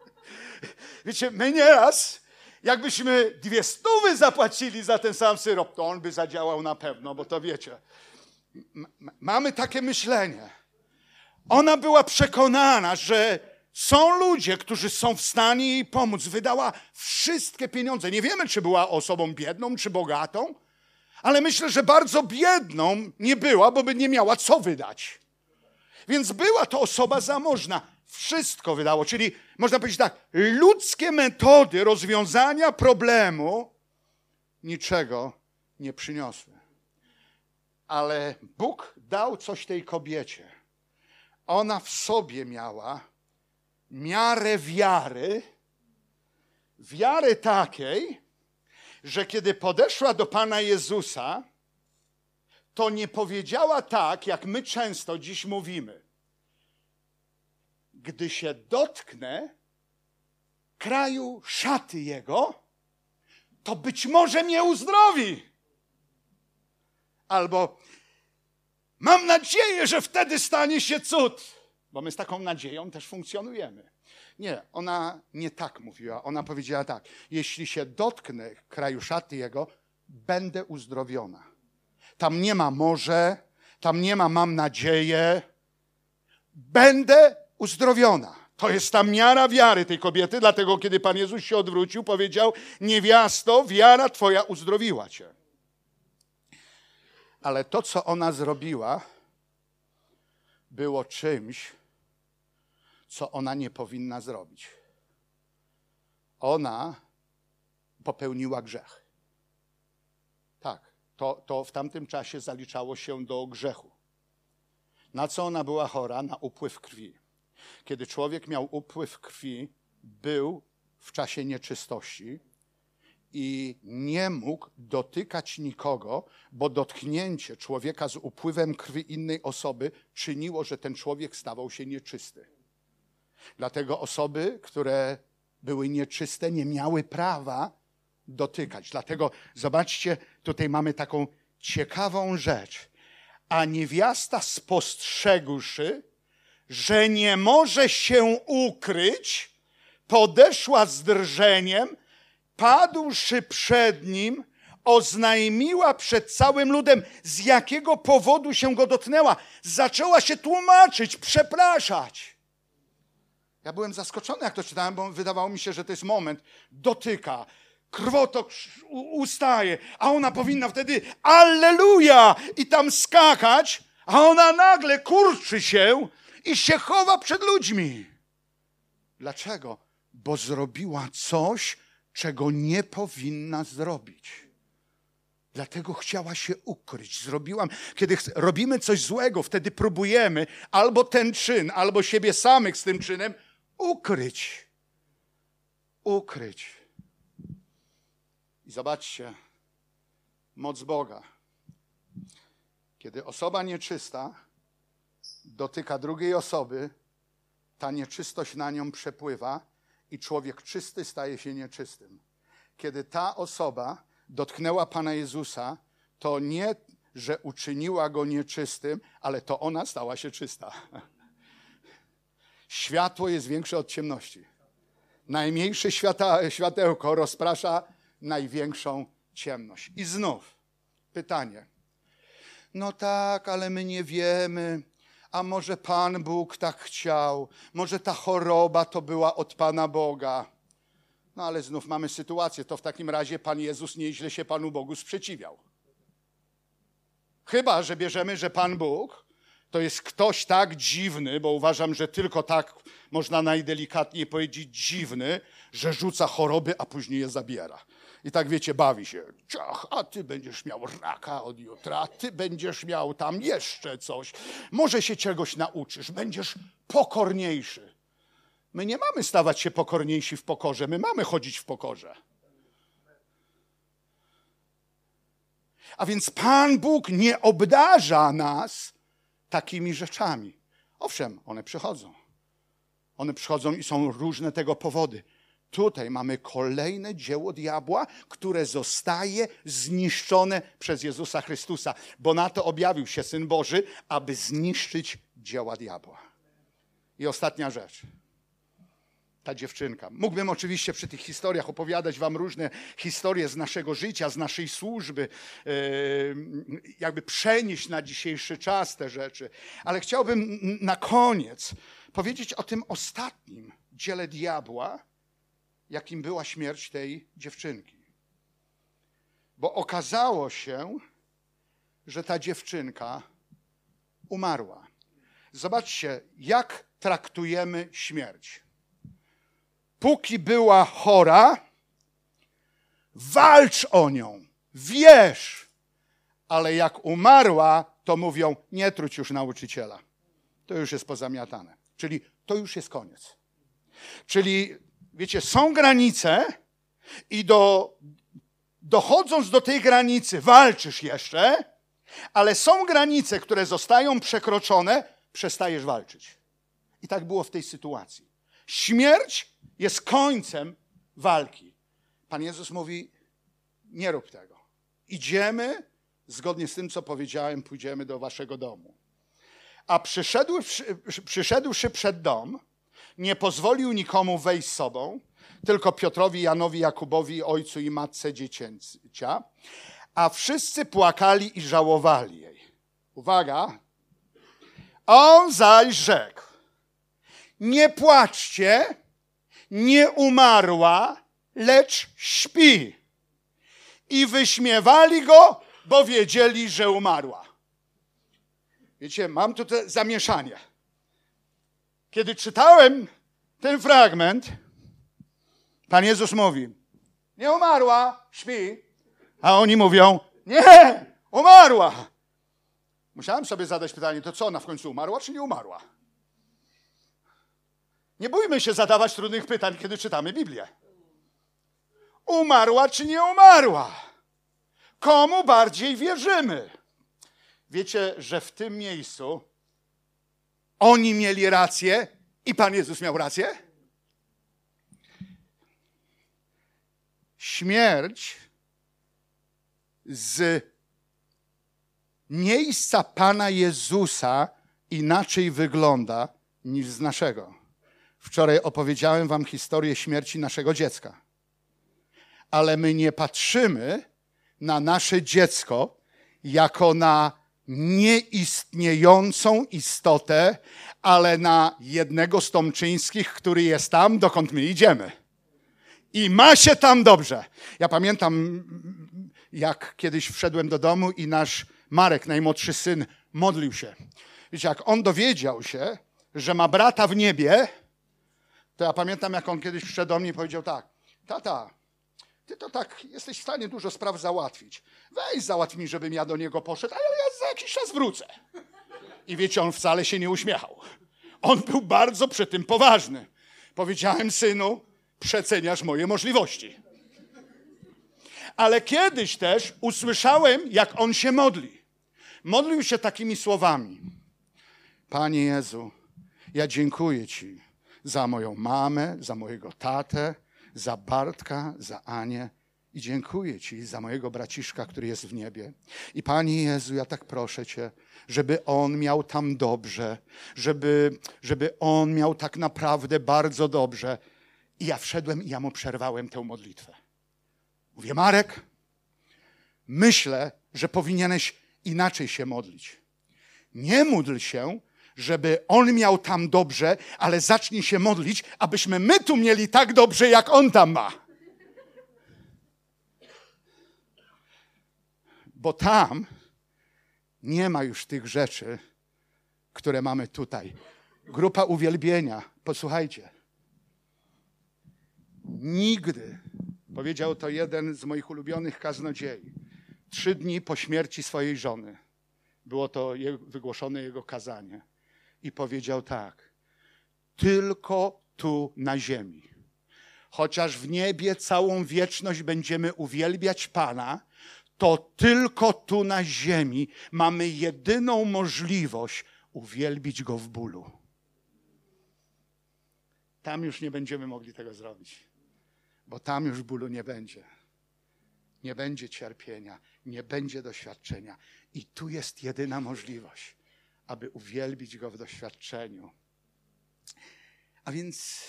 Wiecie, my nieraz, jakbyśmy dwie stówy zapłacili za ten sam syrop, to on by zadziałał na pewno, bo to wiecie. mamy takie myślenie. Ona była przekonana, że są ludzie, którzy są w stanie jej pomóc. Wydała wszystkie pieniądze. Nie wiemy, czy była osobą biedną, czy bogatą, ale myślę, że bardzo biedną nie była, bo by nie miała co wydać. Więc była to osoba zamożna. Wszystko wydało. Czyli można powiedzieć tak, ludzkie metody rozwiązania problemu niczego nie przyniosły. Ale Bóg dał coś tej kobiecie. Ona w sobie miała miarę wiary, wiary takiej, że kiedy podeszła do Pana Jezusa, to nie powiedziała tak, jak my często dziś mówimy. Gdy się dotknę kraju szaty Jego, to być może mnie uzdrowi. Albo mam nadzieję, że wtedy stanie się cud, bo my z taką nadzieją też funkcjonujemy. Nie, ona nie tak mówiła. Ona powiedziała tak: Jeśli się dotknę kraju szaty Jego, będę uzdrowiona. Tam nie ma może, tam nie ma mam nadzieję. Będę uzdrowiona. To jest ta miara wiary tej kobiety, dlatego kiedy Pan Jezus się odwrócił, powiedział: Niewiasto, wiara Twoja uzdrowiła Cię. Ale to, co ona zrobiła, było czymś, co ona nie powinna zrobić. Ona popełniła grzech. Tak, to, to w tamtym czasie zaliczało się do grzechu. Na co ona była chora? Na upływ krwi. Kiedy człowiek miał upływ krwi, był w czasie nieczystości i nie mógł dotykać nikogo, bo dotknięcie człowieka z upływem krwi innej osoby czyniło, że ten człowiek stawał się nieczysty. Dlatego osoby, które były nieczyste, nie miały prawa dotykać. Dlatego zobaczcie, tutaj mamy taką ciekawą rzecz. A niewiasta spostrzegłszy, że nie może się ukryć, podeszła z drżeniem, padłszy przed nim, oznajmiła przed całym ludem, z jakiego powodu się go dotknęła. Zaczęła się tłumaczyć, przepraszać. Ja byłem zaskoczony, jak to czytałem, bo wydawało mi się, że to jest moment, dotyka, krwotok ustaje, a ona powinna wtedy Alleluja! i tam skakać, a ona nagle kurczy się i się chowa przed ludźmi. Dlaczego? Bo zrobiła coś, czego nie powinna zrobić. Dlatego chciała się ukryć. Zrobiłam, kiedy robimy coś złego, wtedy próbujemy albo ten czyn, albo siebie samych z tym czynem ukryć. Ukryć. I zobaczcie, moc Boga. Kiedy osoba nieczysta dotyka drugiej osoby, ta nieczystość na nią przepływa i człowiek czysty staje się nieczystym. Kiedy ta osoba dotknęła Pana Jezusa, to nie, że uczyniła go nieczystym, ale to ona stała się czysta. Światło jest większe od ciemności. Najmniejsze świata, światełko rozprasza największą ciemność. I znów pytanie. No tak, ale my nie wiemy. A może Pan Bóg tak chciał? Może ta choroba to była od Pana Boga? No ale znów mamy sytuację. To w takim razie Pan Jezus nieźle się Panu Bogu sprzeciwiał. Chyba, że bierzemy, że Pan Bóg to jest ktoś tak dziwny, bo uważam, że tylko tak można najdelikatniej powiedzieć dziwny, że rzuca choroby, a później je zabiera. I tak wiecie, bawi się. Ciach, a ty będziesz miał raka od jutra, ty będziesz miał tam jeszcze coś. Może się czegoś nauczysz, będziesz pokorniejszy. My nie mamy stawać się pokorniejsi w pokorze, my mamy chodzić w pokorze. A więc Pan Bóg nie obdarza nas takimi rzeczami. Owszem, one przychodzą. One przychodzą i są różne tego powody. Tutaj mamy kolejne dzieło diabła, które zostaje zniszczone przez Jezusa Chrystusa, bo na to objawił się Syn Boży, aby zniszczyć dzieła diabła. I ostatnia rzecz ta dziewczynka. Mógłbym oczywiście przy tych historiach opowiadać wam różne historie z naszego życia, z naszej służby, e, jakby przenieść na dzisiejszy czas te rzeczy, ale chciałbym na koniec powiedzieć o tym ostatnim dziele diabła, jakim była śmierć tej dziewczynki. Bo okazało się, że ta dziewczynka umarła. Zobaczcie, jak traktujemy śmierć póki była chora, walcz o nią, wierz, ale jak umarła, to mówią, nie truć już nauczyciela. To już jest pozamiatane. Czyli to już jest koniec. Czyli, wiecie, są granice i do, dochodząc do tej granicy walczysz jeszcze, ale są granice, które zostają przekroczone, przestajesz walczyć. I tak było w tej sytuacji. Śmierć jest końcem walki. Pan Jezus mówi: Nie rób tego. Idziemy, zgodnie z tym, co powiedziałem, pójdziemy do waszego domu. A przyszedłszy, przyszedłszy przed dom, nie pozwolił nikomu wejść z sobą, tylko Piotrowi, Janowi, Jakubowi, ojcu i matce dziecięcia, a wszyscy płakali i żałowali jej. Uwaga! On zaś rzekł: Nie płaczcie, nie umarła, lecz śpi. I wyśmiewali go, bo wiedzieli, że umarła. Wiecie, mam tutaj zamieszanie. Kiedy czytałem ten fragment, Pan Jezus mówi: Nie umarła, śpi. A oni mówią: Nie, umarła. Musiałem sobie zadać pytanie: to co ona w końcu umarła, czy nie umarła? Nie bójmy się zadawać trudnych pytań, kiedy czytamy Biblię. Umarła czy nie umarła? Komu bardziej wierzymy? Wiecie, że w tym miejscu oni mieli rację i Pan Jezus miał rację? Śmierć z miejsca Pana Jezusa inaczej wygląda niż z naszego. Wczoraj opowiedziałem Wam historię śmierci naszego dziecka. Ale my nie patrzymy na nasze dziecko jako na nieistniejącą istotę, ale na jednego z Tomczyńskich, który jest tam, dokąd my idziemy. I ma się tam dobrze. Ja pamiętam, jak kiedyś wszedłem do domu i nasz Marek, najmłodszy syn, modlił się. Wiecie, jak on dowiedział się, że ma brata w niebie, to ja pamiętam, jak on kiedyś wszedł do mnie i powiedział tak, tata, ty to tak jesteś w stanie dużo spraw załatwić. Weź załatw mi, żebym ja do niego poszedł, ale ja za jakiś czas wrócę. I wiecie, on wcale się nie uśmiechał. On był bardzo przy tym poważny. Powiedziałem, synu, przeceniasz moje możliwości. Ale kiedyś też usłyszałem, jak on się modli. Modlił się takimi słowami. Panie Jezu, ja dziękuję Ci za moją mamę, za mojego tatę, za Bartka, za Anię. I dziękuję Ci za mojego braciszka, który jest w niebie. I Panie Jezu, ja tak proszę Cię, żeby on miał tam dobrze, żeby, żeby on miał tak naprawdę bardzo dobrze. I ja wszedłem i ja mu przerwałem tę modlitwę. Mówię, Marek, myślę, że powinieneś inaczej się modlić. Nie módl się, żeby on miał tam dobrze, ale zacznij się modlić, abyśmy my tu mieli tak dobrze, jak on tam ma. Bo tam nie ma już tych rzeczy, które mamy tutaj. Grupa uwielbienia, posłuchajcie. Nigdy, powiedział to jeden z moich ulubionych kaznodziei, trzy dni po śmierci swojej żony, było to wygłoszone jego kazanie i powiedział tak: Tylko tu na ziemi. Chociaż w niebie całą wieczność będziemy uwielbiać Pana, to tylko tu na ziemi mamy jedyną możliwość uwielbić Go w bólu. Tam już nie będziemy mogli tego zrobić, bo tam już bólu nie będzie. Nie będzie cierpienia, nie będzie doświadczenia. I tu jest jedyna możliwość aby uwielbić Go w doświadczeniu. A więc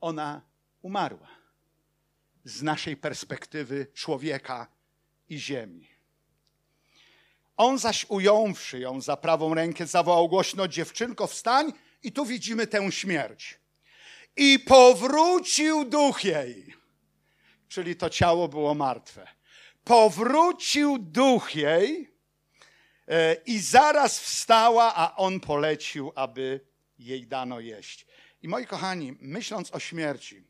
ona umarła z naszej perspektywy człowieka i ziemi. On zaś ująwszy ją za prawą rękę, zawołał głośno: Dziewczynko, wstań! I tu widzimy tę śmierć. I powrócił duch jej, czyli to ciało było martwe. Powrócił duch jej I zaraz wstała, a on polecił, aby jej dano jeść. I moi kochani, myśląc o śmierci,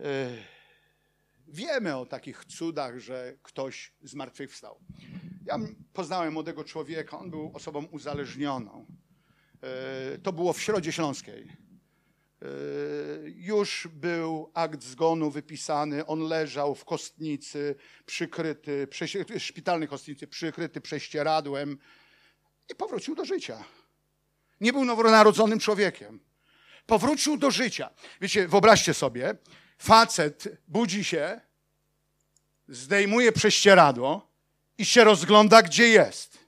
e, wiemy o takich cudach, że ktoś zmartwychwstał. Ja poznałem młodego człowieka, on był osobą uzależnioną. E, to było w Środzie Śląskiej. E, już był akt zgonu wypisany, on leżał w kostnicy, przykryty, szpitalnej kostnicy, przykryty prześcieradłem i powrócił do życia. Nie był nowonarodzonym człowiekiem. Powrócił do życia. Wiecie, wyobraźcie sobie, facet budzi się, zdejmuje prześcieradło i się rozgląda, gdzie jest.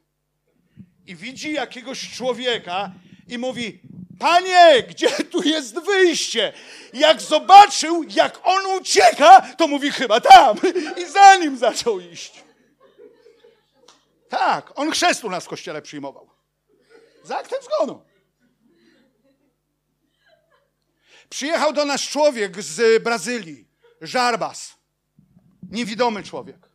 I widzi jakiegoś człowieka i mówi: Panie, gdzie tu jest wyjście? Jak zobaczył, jak on ucieka, to mówi chyba tam. I za nim zaczął iść. Tak, on chrzest nas w kościele przyjmował. Za aktem zgonu. Przyjechał do nas człowiek z Brazylii, Żarbas. Niewidomy człowiek.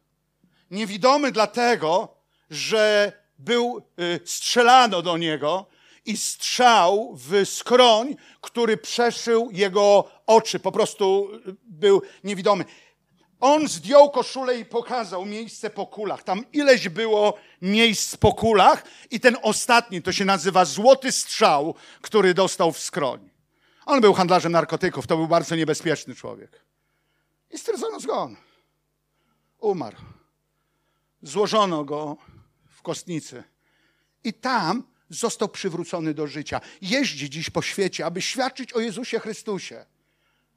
Niewidomy dlatego, że był, y, strzelano do niego i strzał w skroń, który przeszył jego oczy. Po prostu y, był niewidomy. On zdjął koszulę i pokazał miejsce po kulach. Tam ileś było miejsc po kulach i ten ostatni to się nazywa złoty strzał, który dostał w skroń. On był handlarzem narkotyków, to był bardzo niebezpieczny człowiek. I stwierdzono zgon. Umarł. Złożono go w kostnicy. I tam został przywrócony do życia. Jeździ dziś po świecie, aby świadczyć o Jezusie Chrystusie.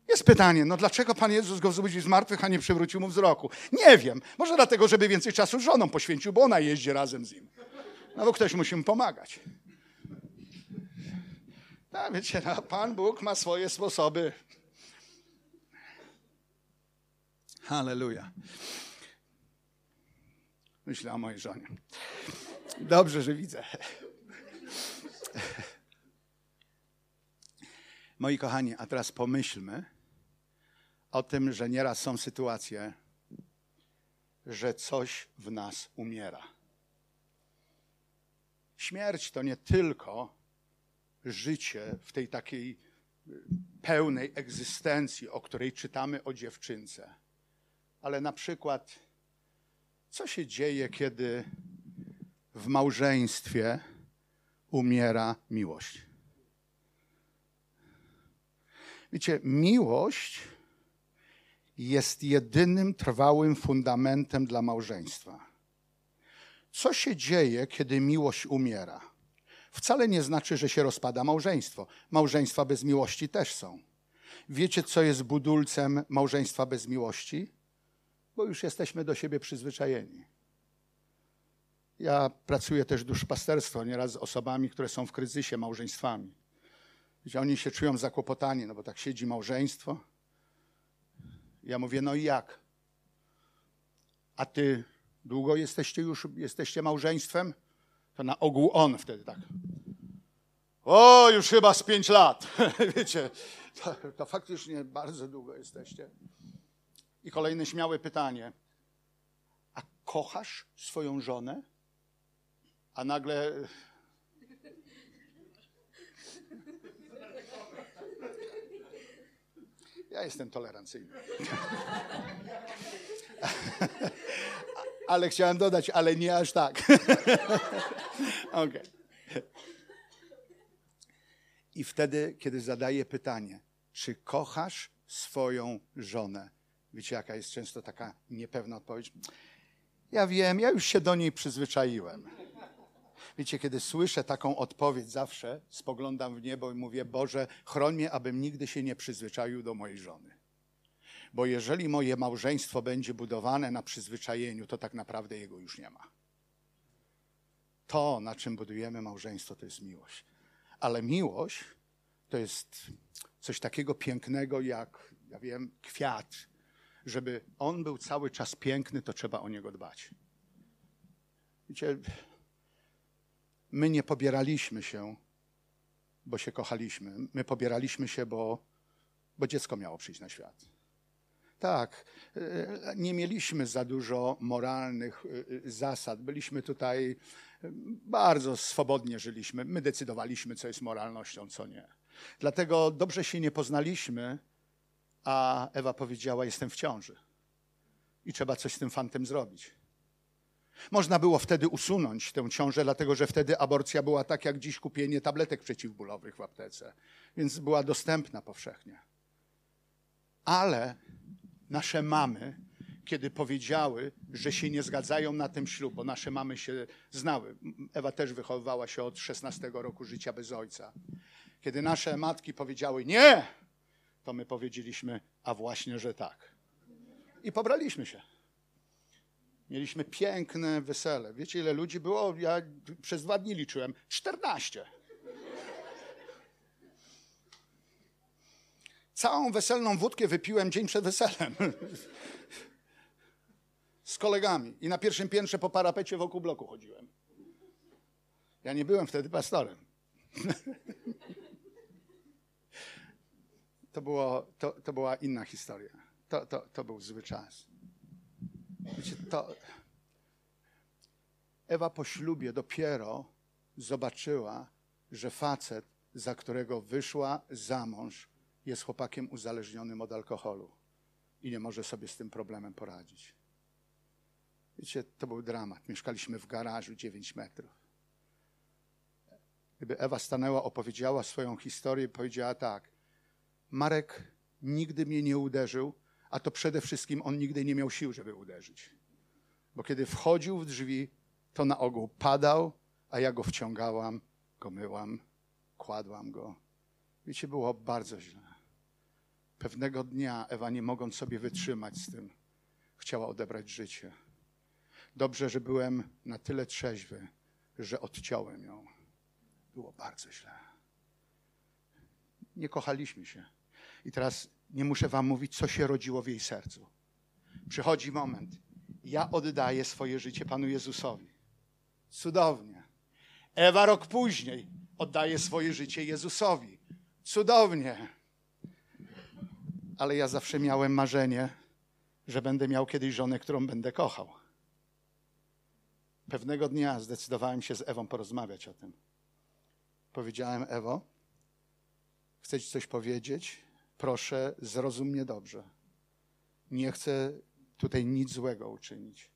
Jest pytanie, no dlaczego Pan Jezus go wzbudził z martwych, a nie przywrócił mu wzroku? Nie wiem. Może dlatego, żeby więcej czasu żoną poświęcił, bo ona jeździ razem z nim. No bo ktoś musi mu pomagać. No, wiecie, no, Pan Bóg ma swoje sposoby. Halleluja. Myślę o mojej żonie. Dobrze, że widzę. Moi kochani, a teraz pomyślmy o tym, że nieraz są sytuacje, że coś w nas umiera. Śmierć to nie tylko życie w tej takiej pełnej egzystencji, o której czytamy o dziewczynce, ale na przykład, co się dzieje, kiedy w małżeństwie umiera miłość? Wiecie, miłość jest jedynym trwałym fundamentem dla małżeństwa. Co się dzieje, kiedy miłość umiera? Wcale nie znaczy, że się rozpada małżeństwo. Małżeństwa bez miłości też są. Wiecie, co jest budulcem małżeństwa bez miłości? Bo już jesteśmy do siebie przyzwyczajeni. Ja pracuję też duszpasterstwo nieraz z osobami, które są w kryzysie małżeństwami. Wiecie, oni się czują zakłopotani, no bo tak siedzi małżeństwo. Ja mówię, no i jak? A ty długo jesteście już, jesteście małżeństwem? To na ogół on wtedy tak. O, już chyba z pięć lat. Wiecie, to, to faktycznie bardzo długo jesteście. I kolejne śmiałe pytanie. A kochasz swoją żonę? A nagle Ja jestem tolerancyjny. ale chciałem dodać, ale nie aż tak. okay. I wtedy, kiedy zadaję pytanie, czy kochasz swoją żonę? Wiecie, jaka jest często taka niepewna odpowiedź? Ja wiem, ja już się do niej przyzwyczaiłem. Wiecie, kiedy słyszę taką odpowiedź, zawsze spoglądam w niebo i mówię: Boże, chroń mnie, abym nigdy się nie przyzwyczaił do mojej żony. Bo jeżeli moje małżeństwo będzie budowane na przyzwyczajeniu, to tak naprawdę jego już nie ma. To, na czym budujemy małżeństwo, to jest miłość. Ale miłość to jest coś takiego pięknego jak, ja wiem, kwiat. Żeby on był cały czas piękny, to trzeba o niego dbać. Wiecie, my nie pobieraliśmy się, bo się kochaliśmy. My pobieraliśmy się, bo, bo dziecko miało przyjść na świat. Tak, e, nie mieliśmy za dużo moralnych e, zasad. Byliśmy tutaj, e, bardzo swobodnie żyliśmy. My decydowaliśmy, co jest moralnością, co nie. Dlatego dobrze się nie poznaliśmy, a Ewa powiedziała: Jestem w ciąży. i trzeba coś z tym fantem zrobić. Można było wtedy usunąć tę ciążę, dlatego że wtedy aborcja była tak jak dziś kupienie tabletek przeciwbólowych w aptece, więc była dostępna powszechnie. Ale nasze mamy, kiedy powiedziały, że się nie zgadzają na ten ślub, bo nasze mamy się znały. Ewa też wychowywała się od 16 roku życia bez ojca. Kiedy nasze matki powiedziały nie, to my powiedzieliśmy, a właśnie, że tak. I pobraliśmy się. Mieliśmy piękne wesele. Wiecie, ile ludzi było? Ja przez dwa dni liczyłem. 14. Całą weselną wódkę wypiłem dzień przed weselem. Z kolegami. I na pierwszym piętrze po parapecie wokół bloku chodziłem. Ja nie byłem wtedy pastorem. To, było, to, to była inna historia. To, to, to był zły czas. Wiecie, to Ewa po ślubie dopiero zobaczyła, że facet, za którego wyszła za mąż, jest chłopakiem uzależnionym od alkoholu i nie może sobie z tym problemem poradzić. Wiecie, to był dramat. Mieszkaliśmy w garażu 9 metrów. Gdyby Ewa stanęła, opowiedziała swoją historię, powiedziała tak: Marek nigdy mnie nie uderzył, a to przede wszystkim on nigdy nie miał sił, żeby uderzyć. Bo kiedy wchodził w drzwi, to na ogół padał, a ja go wciągałam, go myłam, kładłam go. Wiecie, było bardzo źle. Pewnego dnia Ewa, nie mogąc sobie wytrzymać z tym, chciała odebrać życie. Dobrze, że byłem na tyle trzeźwy, że odciąłem ją. Było bardzo źle. Nie kochaliśmy się. I teraz nie muszę wam mówić, co się rodziło w jej sercu. Przychodzi moment. Ja oddaję swoje życie Panu Jezusowi. Cudownie. Ewa rok później oddaje swoje życie Jezusowi. Cudownie. Ale ja zawsze miałem marzenie, że będę miał kiedyś żonę, którą będę kochał. Pewnego dnia zdecydowałem się z Ewą porozmawiać o tym. Powiedziałem, Ewo, chcę ci coś powiedzieć? Proszę, zrozum mnie dobrze. Nie chcę tutaj nic złego uczynić,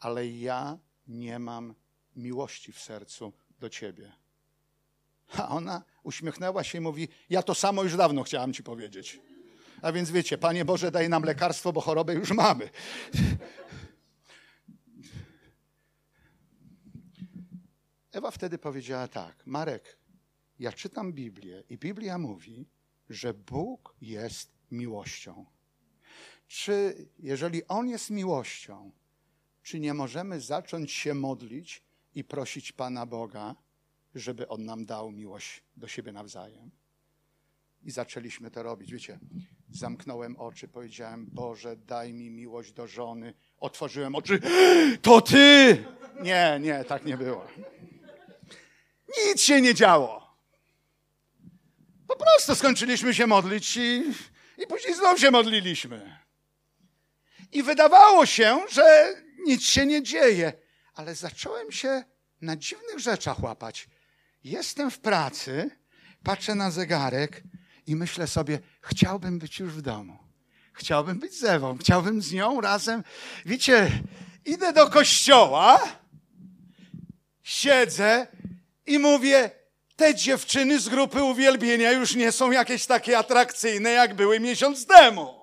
ale ja nie mam miłości w sercu do ciebie. A ona uśmiechnęła się i mówi: Ja to samo już dawno chciałam ci powiedzieć. A więc wiecie, Panie Boże, daj nam lekarstwo, bo chorobę już mamy. Ewa wtedy powiedziała tak: Marek, ja czytam Biblię i Biblia mówi, że Bóg jest miłością. Czy jeżeli On jest miłością, czy nie możemy zacząć się modlić i prosić Pana Boga, żeby On nam dał miłość do siebie nawzajem? I zaczęliśmy to robić. Wiecie, zamknąłem oczy, powiedziałem: Boże, daj mi miłość do żony. Otworzyłem oczy. To ty! Nie, nie, tak nie było. Nic się nie działo. Po prostu skończyliśmy się modlić i, i później znów się modliliśmy. I wydawało się, że nic się nie dzieje, ale zacząłem się na dziwnych rzeczach łapać. Jestem w pracy, patrzę na zegarek i myślę sobie, chciałbym być już w domu. Chciałbym być z Ewą, chciałbym z nią razem. Wiecie, idę do kościoła, siedzę i mówię, te dziewczyny z grupy uwielbienia już nie są jakieś takie atrakcyjne, jak były miesiąc temu.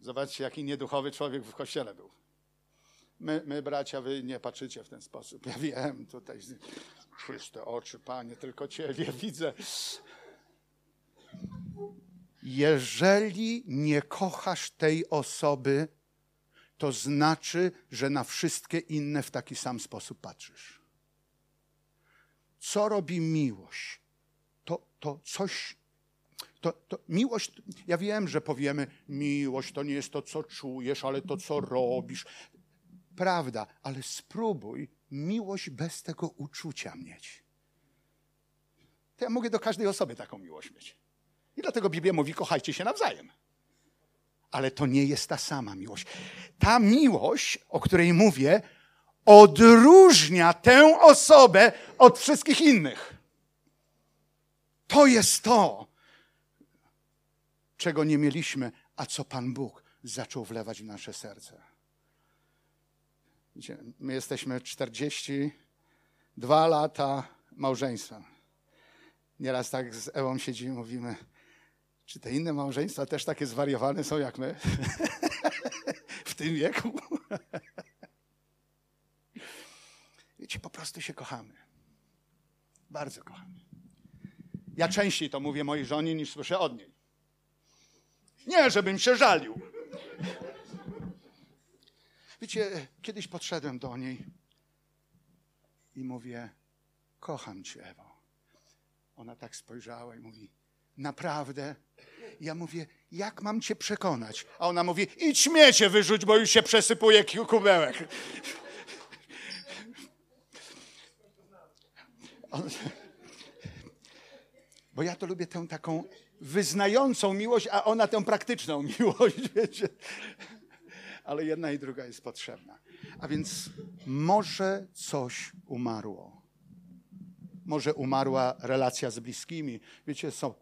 Zobaczcie, jaki nieduchowy człowiek w kościele był. My, my, bracia, wy nie patrzycie w ten sposób. Ja wiem, tutaj czyste oczy, panie, tylko ciebie widzę. Jeżeli nie kochasz tej osoby, to znaczy, że na wszystkie inne w taki sam sposób patrzysz. Co robi miłość? To, to coś. To, to miłość, ja wiem, że powiemy, miłość to nie jest to, co czujesz, ale to, co robisz. Prawda, ale spróbuj miłość bez tego uczucia mieć. To ja mogę do każdej osoby taką miłość mieć. I dlatego Biblia mówi: kochajcie się nawzajem ale to nie jest ta sama miłość. Ta miłość, o której mówię, odróżnia tę osobę od wszystkich innych. To jest to, czego nie mieliśmy, a co Pan Bóg zaczął wlewać w nasze serce. My jesteśmy 42 lata małżeństwa. Nieraz tak z Ewą siedzimy i mówimy, czy te inne małżeństwa też takie zwariowane są jak my? w tym wieku? Wiecie, po prostu się kochamy. Bardzo kochamy. Ja częściej to mówię mojej żonie niż słyszę od niej. Nie, żebym się żalił. Wiecie, kiedyś podszedłem do niej i mówię: Kocham cię, Ewo. Ona tak spojrzała i mówi: Naprawdę? Ja mówię: Jak mam cię przekonać? A ona mówi: Idź śmiecie wyrzuć, bo już się przesypuje kubełek. Bo ja to lubię tę taką wyznającą miłość, a ona tę praktyczną miłość, wiecie. Ale jedna i druga jest potrzebna. A więc może coś umarło. Może umarła relacja z bliskimi. Wiecie, są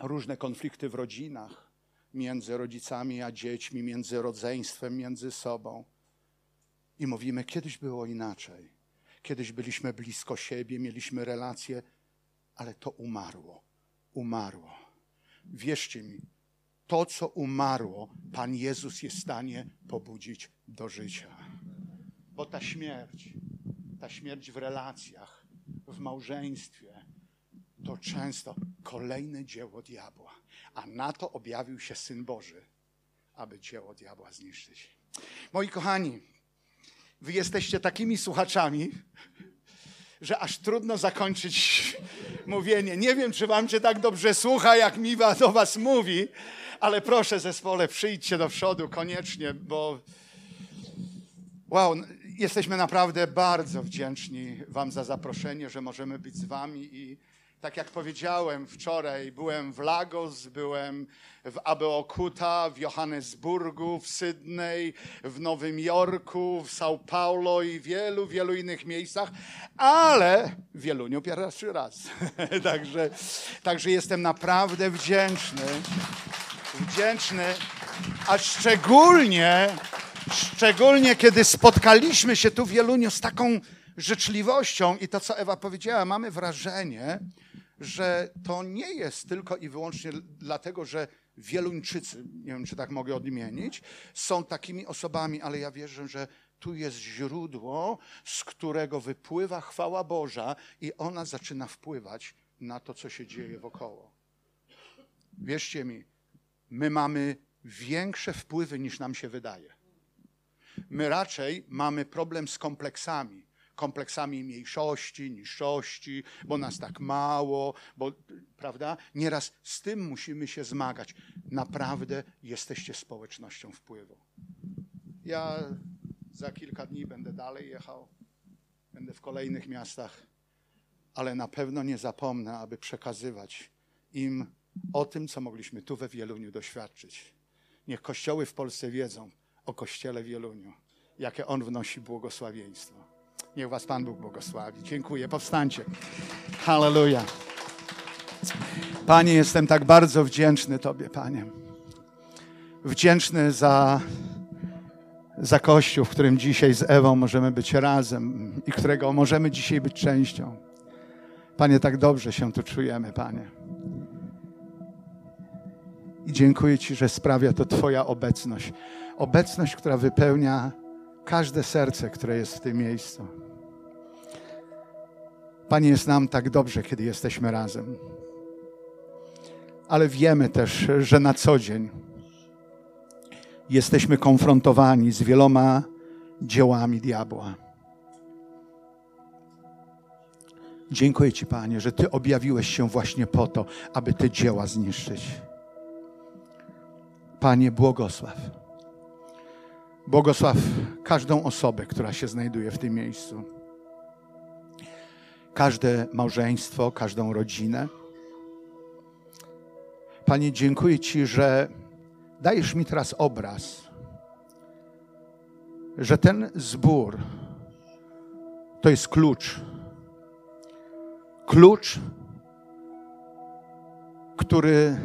różne konflikty w rodzinach, między rodzicami a dziećmi, między rodzeństwem, między sobą. I mówimy, kiedyś było inaczej. Kiedyś byliśmy blisko siebie, mieliśmy relacje, ale to umarło. Umarło. Wierzcie mi, to, co umarło, Pan Jezus jest w stanie pobudzić do życia. Bo ta śmierć, ta śmierć w relacjach, w małżeństwie, to często kolejne dzieło diabła. A na to objawił się Syn Boży, aby dzieło diabła zniszczyć. Moi kochani, wy jesteście takimi słuchaczami, że aż trudno zakończyć mówienie. Nie wiem, czy wam się tak dobrze słucha, jak Miwa do was mówi, ale proszę zespole, przyjdźcie do przodu koniecznie, bo wow, jesteśmy naprawdę bardzo wdzięczni wam za zaproszenie, że możemy być z wami i tak jak powiedziałem wczoraj, byłem w Lagos, byłem w Abeokuta, w Johannesburgu, w Sydney, w Nowym Jorku, w São Paulo i wielu, wielu innych miejscach, ale w Wieluniu pierwszy raz. także, także jestem naprawdę wdzięczny, wdzięczny, a szczególnie, szczególnie kiedy spotkaliśmy się tu w Wieluniu z taką życzliwością i to, co Ewa powiedziała, mamy wrażenie, że to nie jest tylko i wyłącznie dlatego, że Wieluńczycy, nie wiem, czy tak mogę odmienić, są takimi osobami, ale ja wierzę, że tu jest źródło, z którego wypływa chwała Boża i ona zaczyna wpływać na to, co się dzieje wokoło. Wierzcie mi, my mamy większe wpływy niż nam się wydaje. My raczej mamy problem z kompleksami kompleksami mniejszości, niższości, bo nas tak mało, bo, prawda? Nieraz z tym musimy się zmagać. Naprawdę jesteście społecznością wpływu. Ja za kilka dni będę dalej jechał, będę w kolejnych miastach, ale na pewno nie zapomnę, aby przekazywać im o tym, co mogliśmy tu we Wieluniu doświadczyć. Niech kościoły w Polsce wiedzą o kościele Wieluniu, jakie on wnosi błogosławieństwo. Niech was Pan Bóg błogosławi. Dziękuję. Powstańcie. Halleluja. Panie, jestem tak bardzo wdzięczny Tobie, Panie. Wdzięczny za, za Kościół, w którym dzisiaj z Ewą możemy być razem i którego możemy dzisiaj być częścią. Panie, tak dobrze się tu czujemy, Panie. I dziękuję Ci, że sprawia to Twoja obecność. Obecność, która wypełnia każde serce, które jest w tym miejscu. Panie, jest nam tak dobrze, kiedy jesteśmy razem. Ale wiemy też, że na co dzień jesteśmy konfrontowani z wieloma dziełami diabła. Dziękuję Ci, Panie, że Ty objawiłeś się właśnie po to, aby te dzieła zniszczyć. Panie, błogosław. Błogosław każdą osobę, która się znajduje w tym miejscu. Każde małżeństwo, każdą rodzinę. Panie, dziękuję Ci, że dajesz mi teraz obraz, że ten zbór to jest klucz. Klucz, który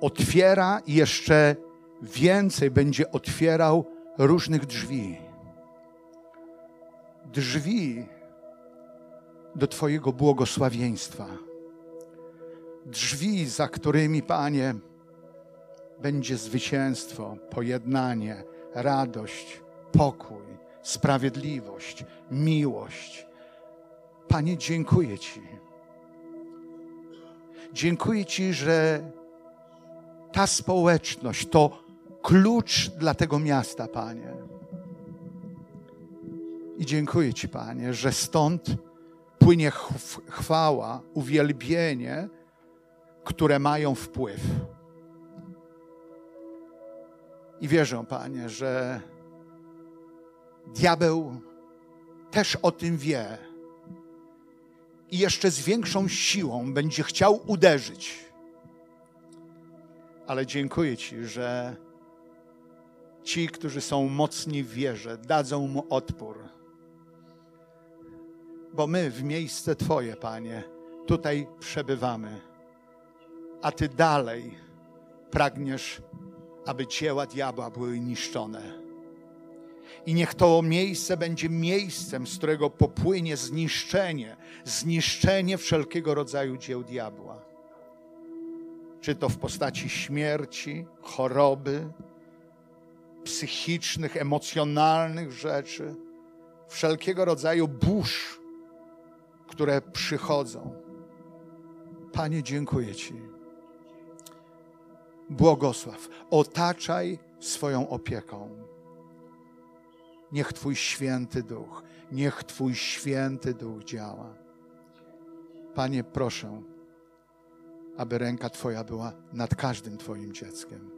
otwiera jeszcze więcej będzie otwierał różnych drzwi. Drzwi do Twojego błogosławieństwa. Drzwi, za którymi, Panie, będzie zwycięstwo, pojednanie, radość, pokój, sprawiedliwość, miłość. Panie, dziękuję Ci. Dziękuję Ci, że ta społeczność to klucz dla tego miasta, Panie. I dziękuję Ci, Panie, że stąd płynie chw- chwała, uwielbienie, które mają wpływ. I wierzę, Panie, że diabeł też o tym wie i jeszcze z większą siłą będzie chciał uderzyć. Ale dziękuję Ci, że ci, którzy są mocni w wierze, dadzą mu odpór. Bo my w miejsce Twoje, Panie, tutaj przebywamy, a Ty dalej pragniesz, aby dzieła diabła były niszczone. I niech to miejsce będzie miejscem, z którego popłynie zniszczenie, zniszczenie wszelkiego rodzaju dzieł diabła. Czy to w postaci śmierci, choroby, psychicznych, emocjonalnych rzeczy, wszelkiego rodzaju burz, które przychodzą. Panie, dziękuję Ci. Błogosław, otaczaj swoją opieką. Niech Twój święty duch, niech Twój święty duch działa. Panie, proszę, aby ręka Twoja była nad każdym Twoim dzieckiem.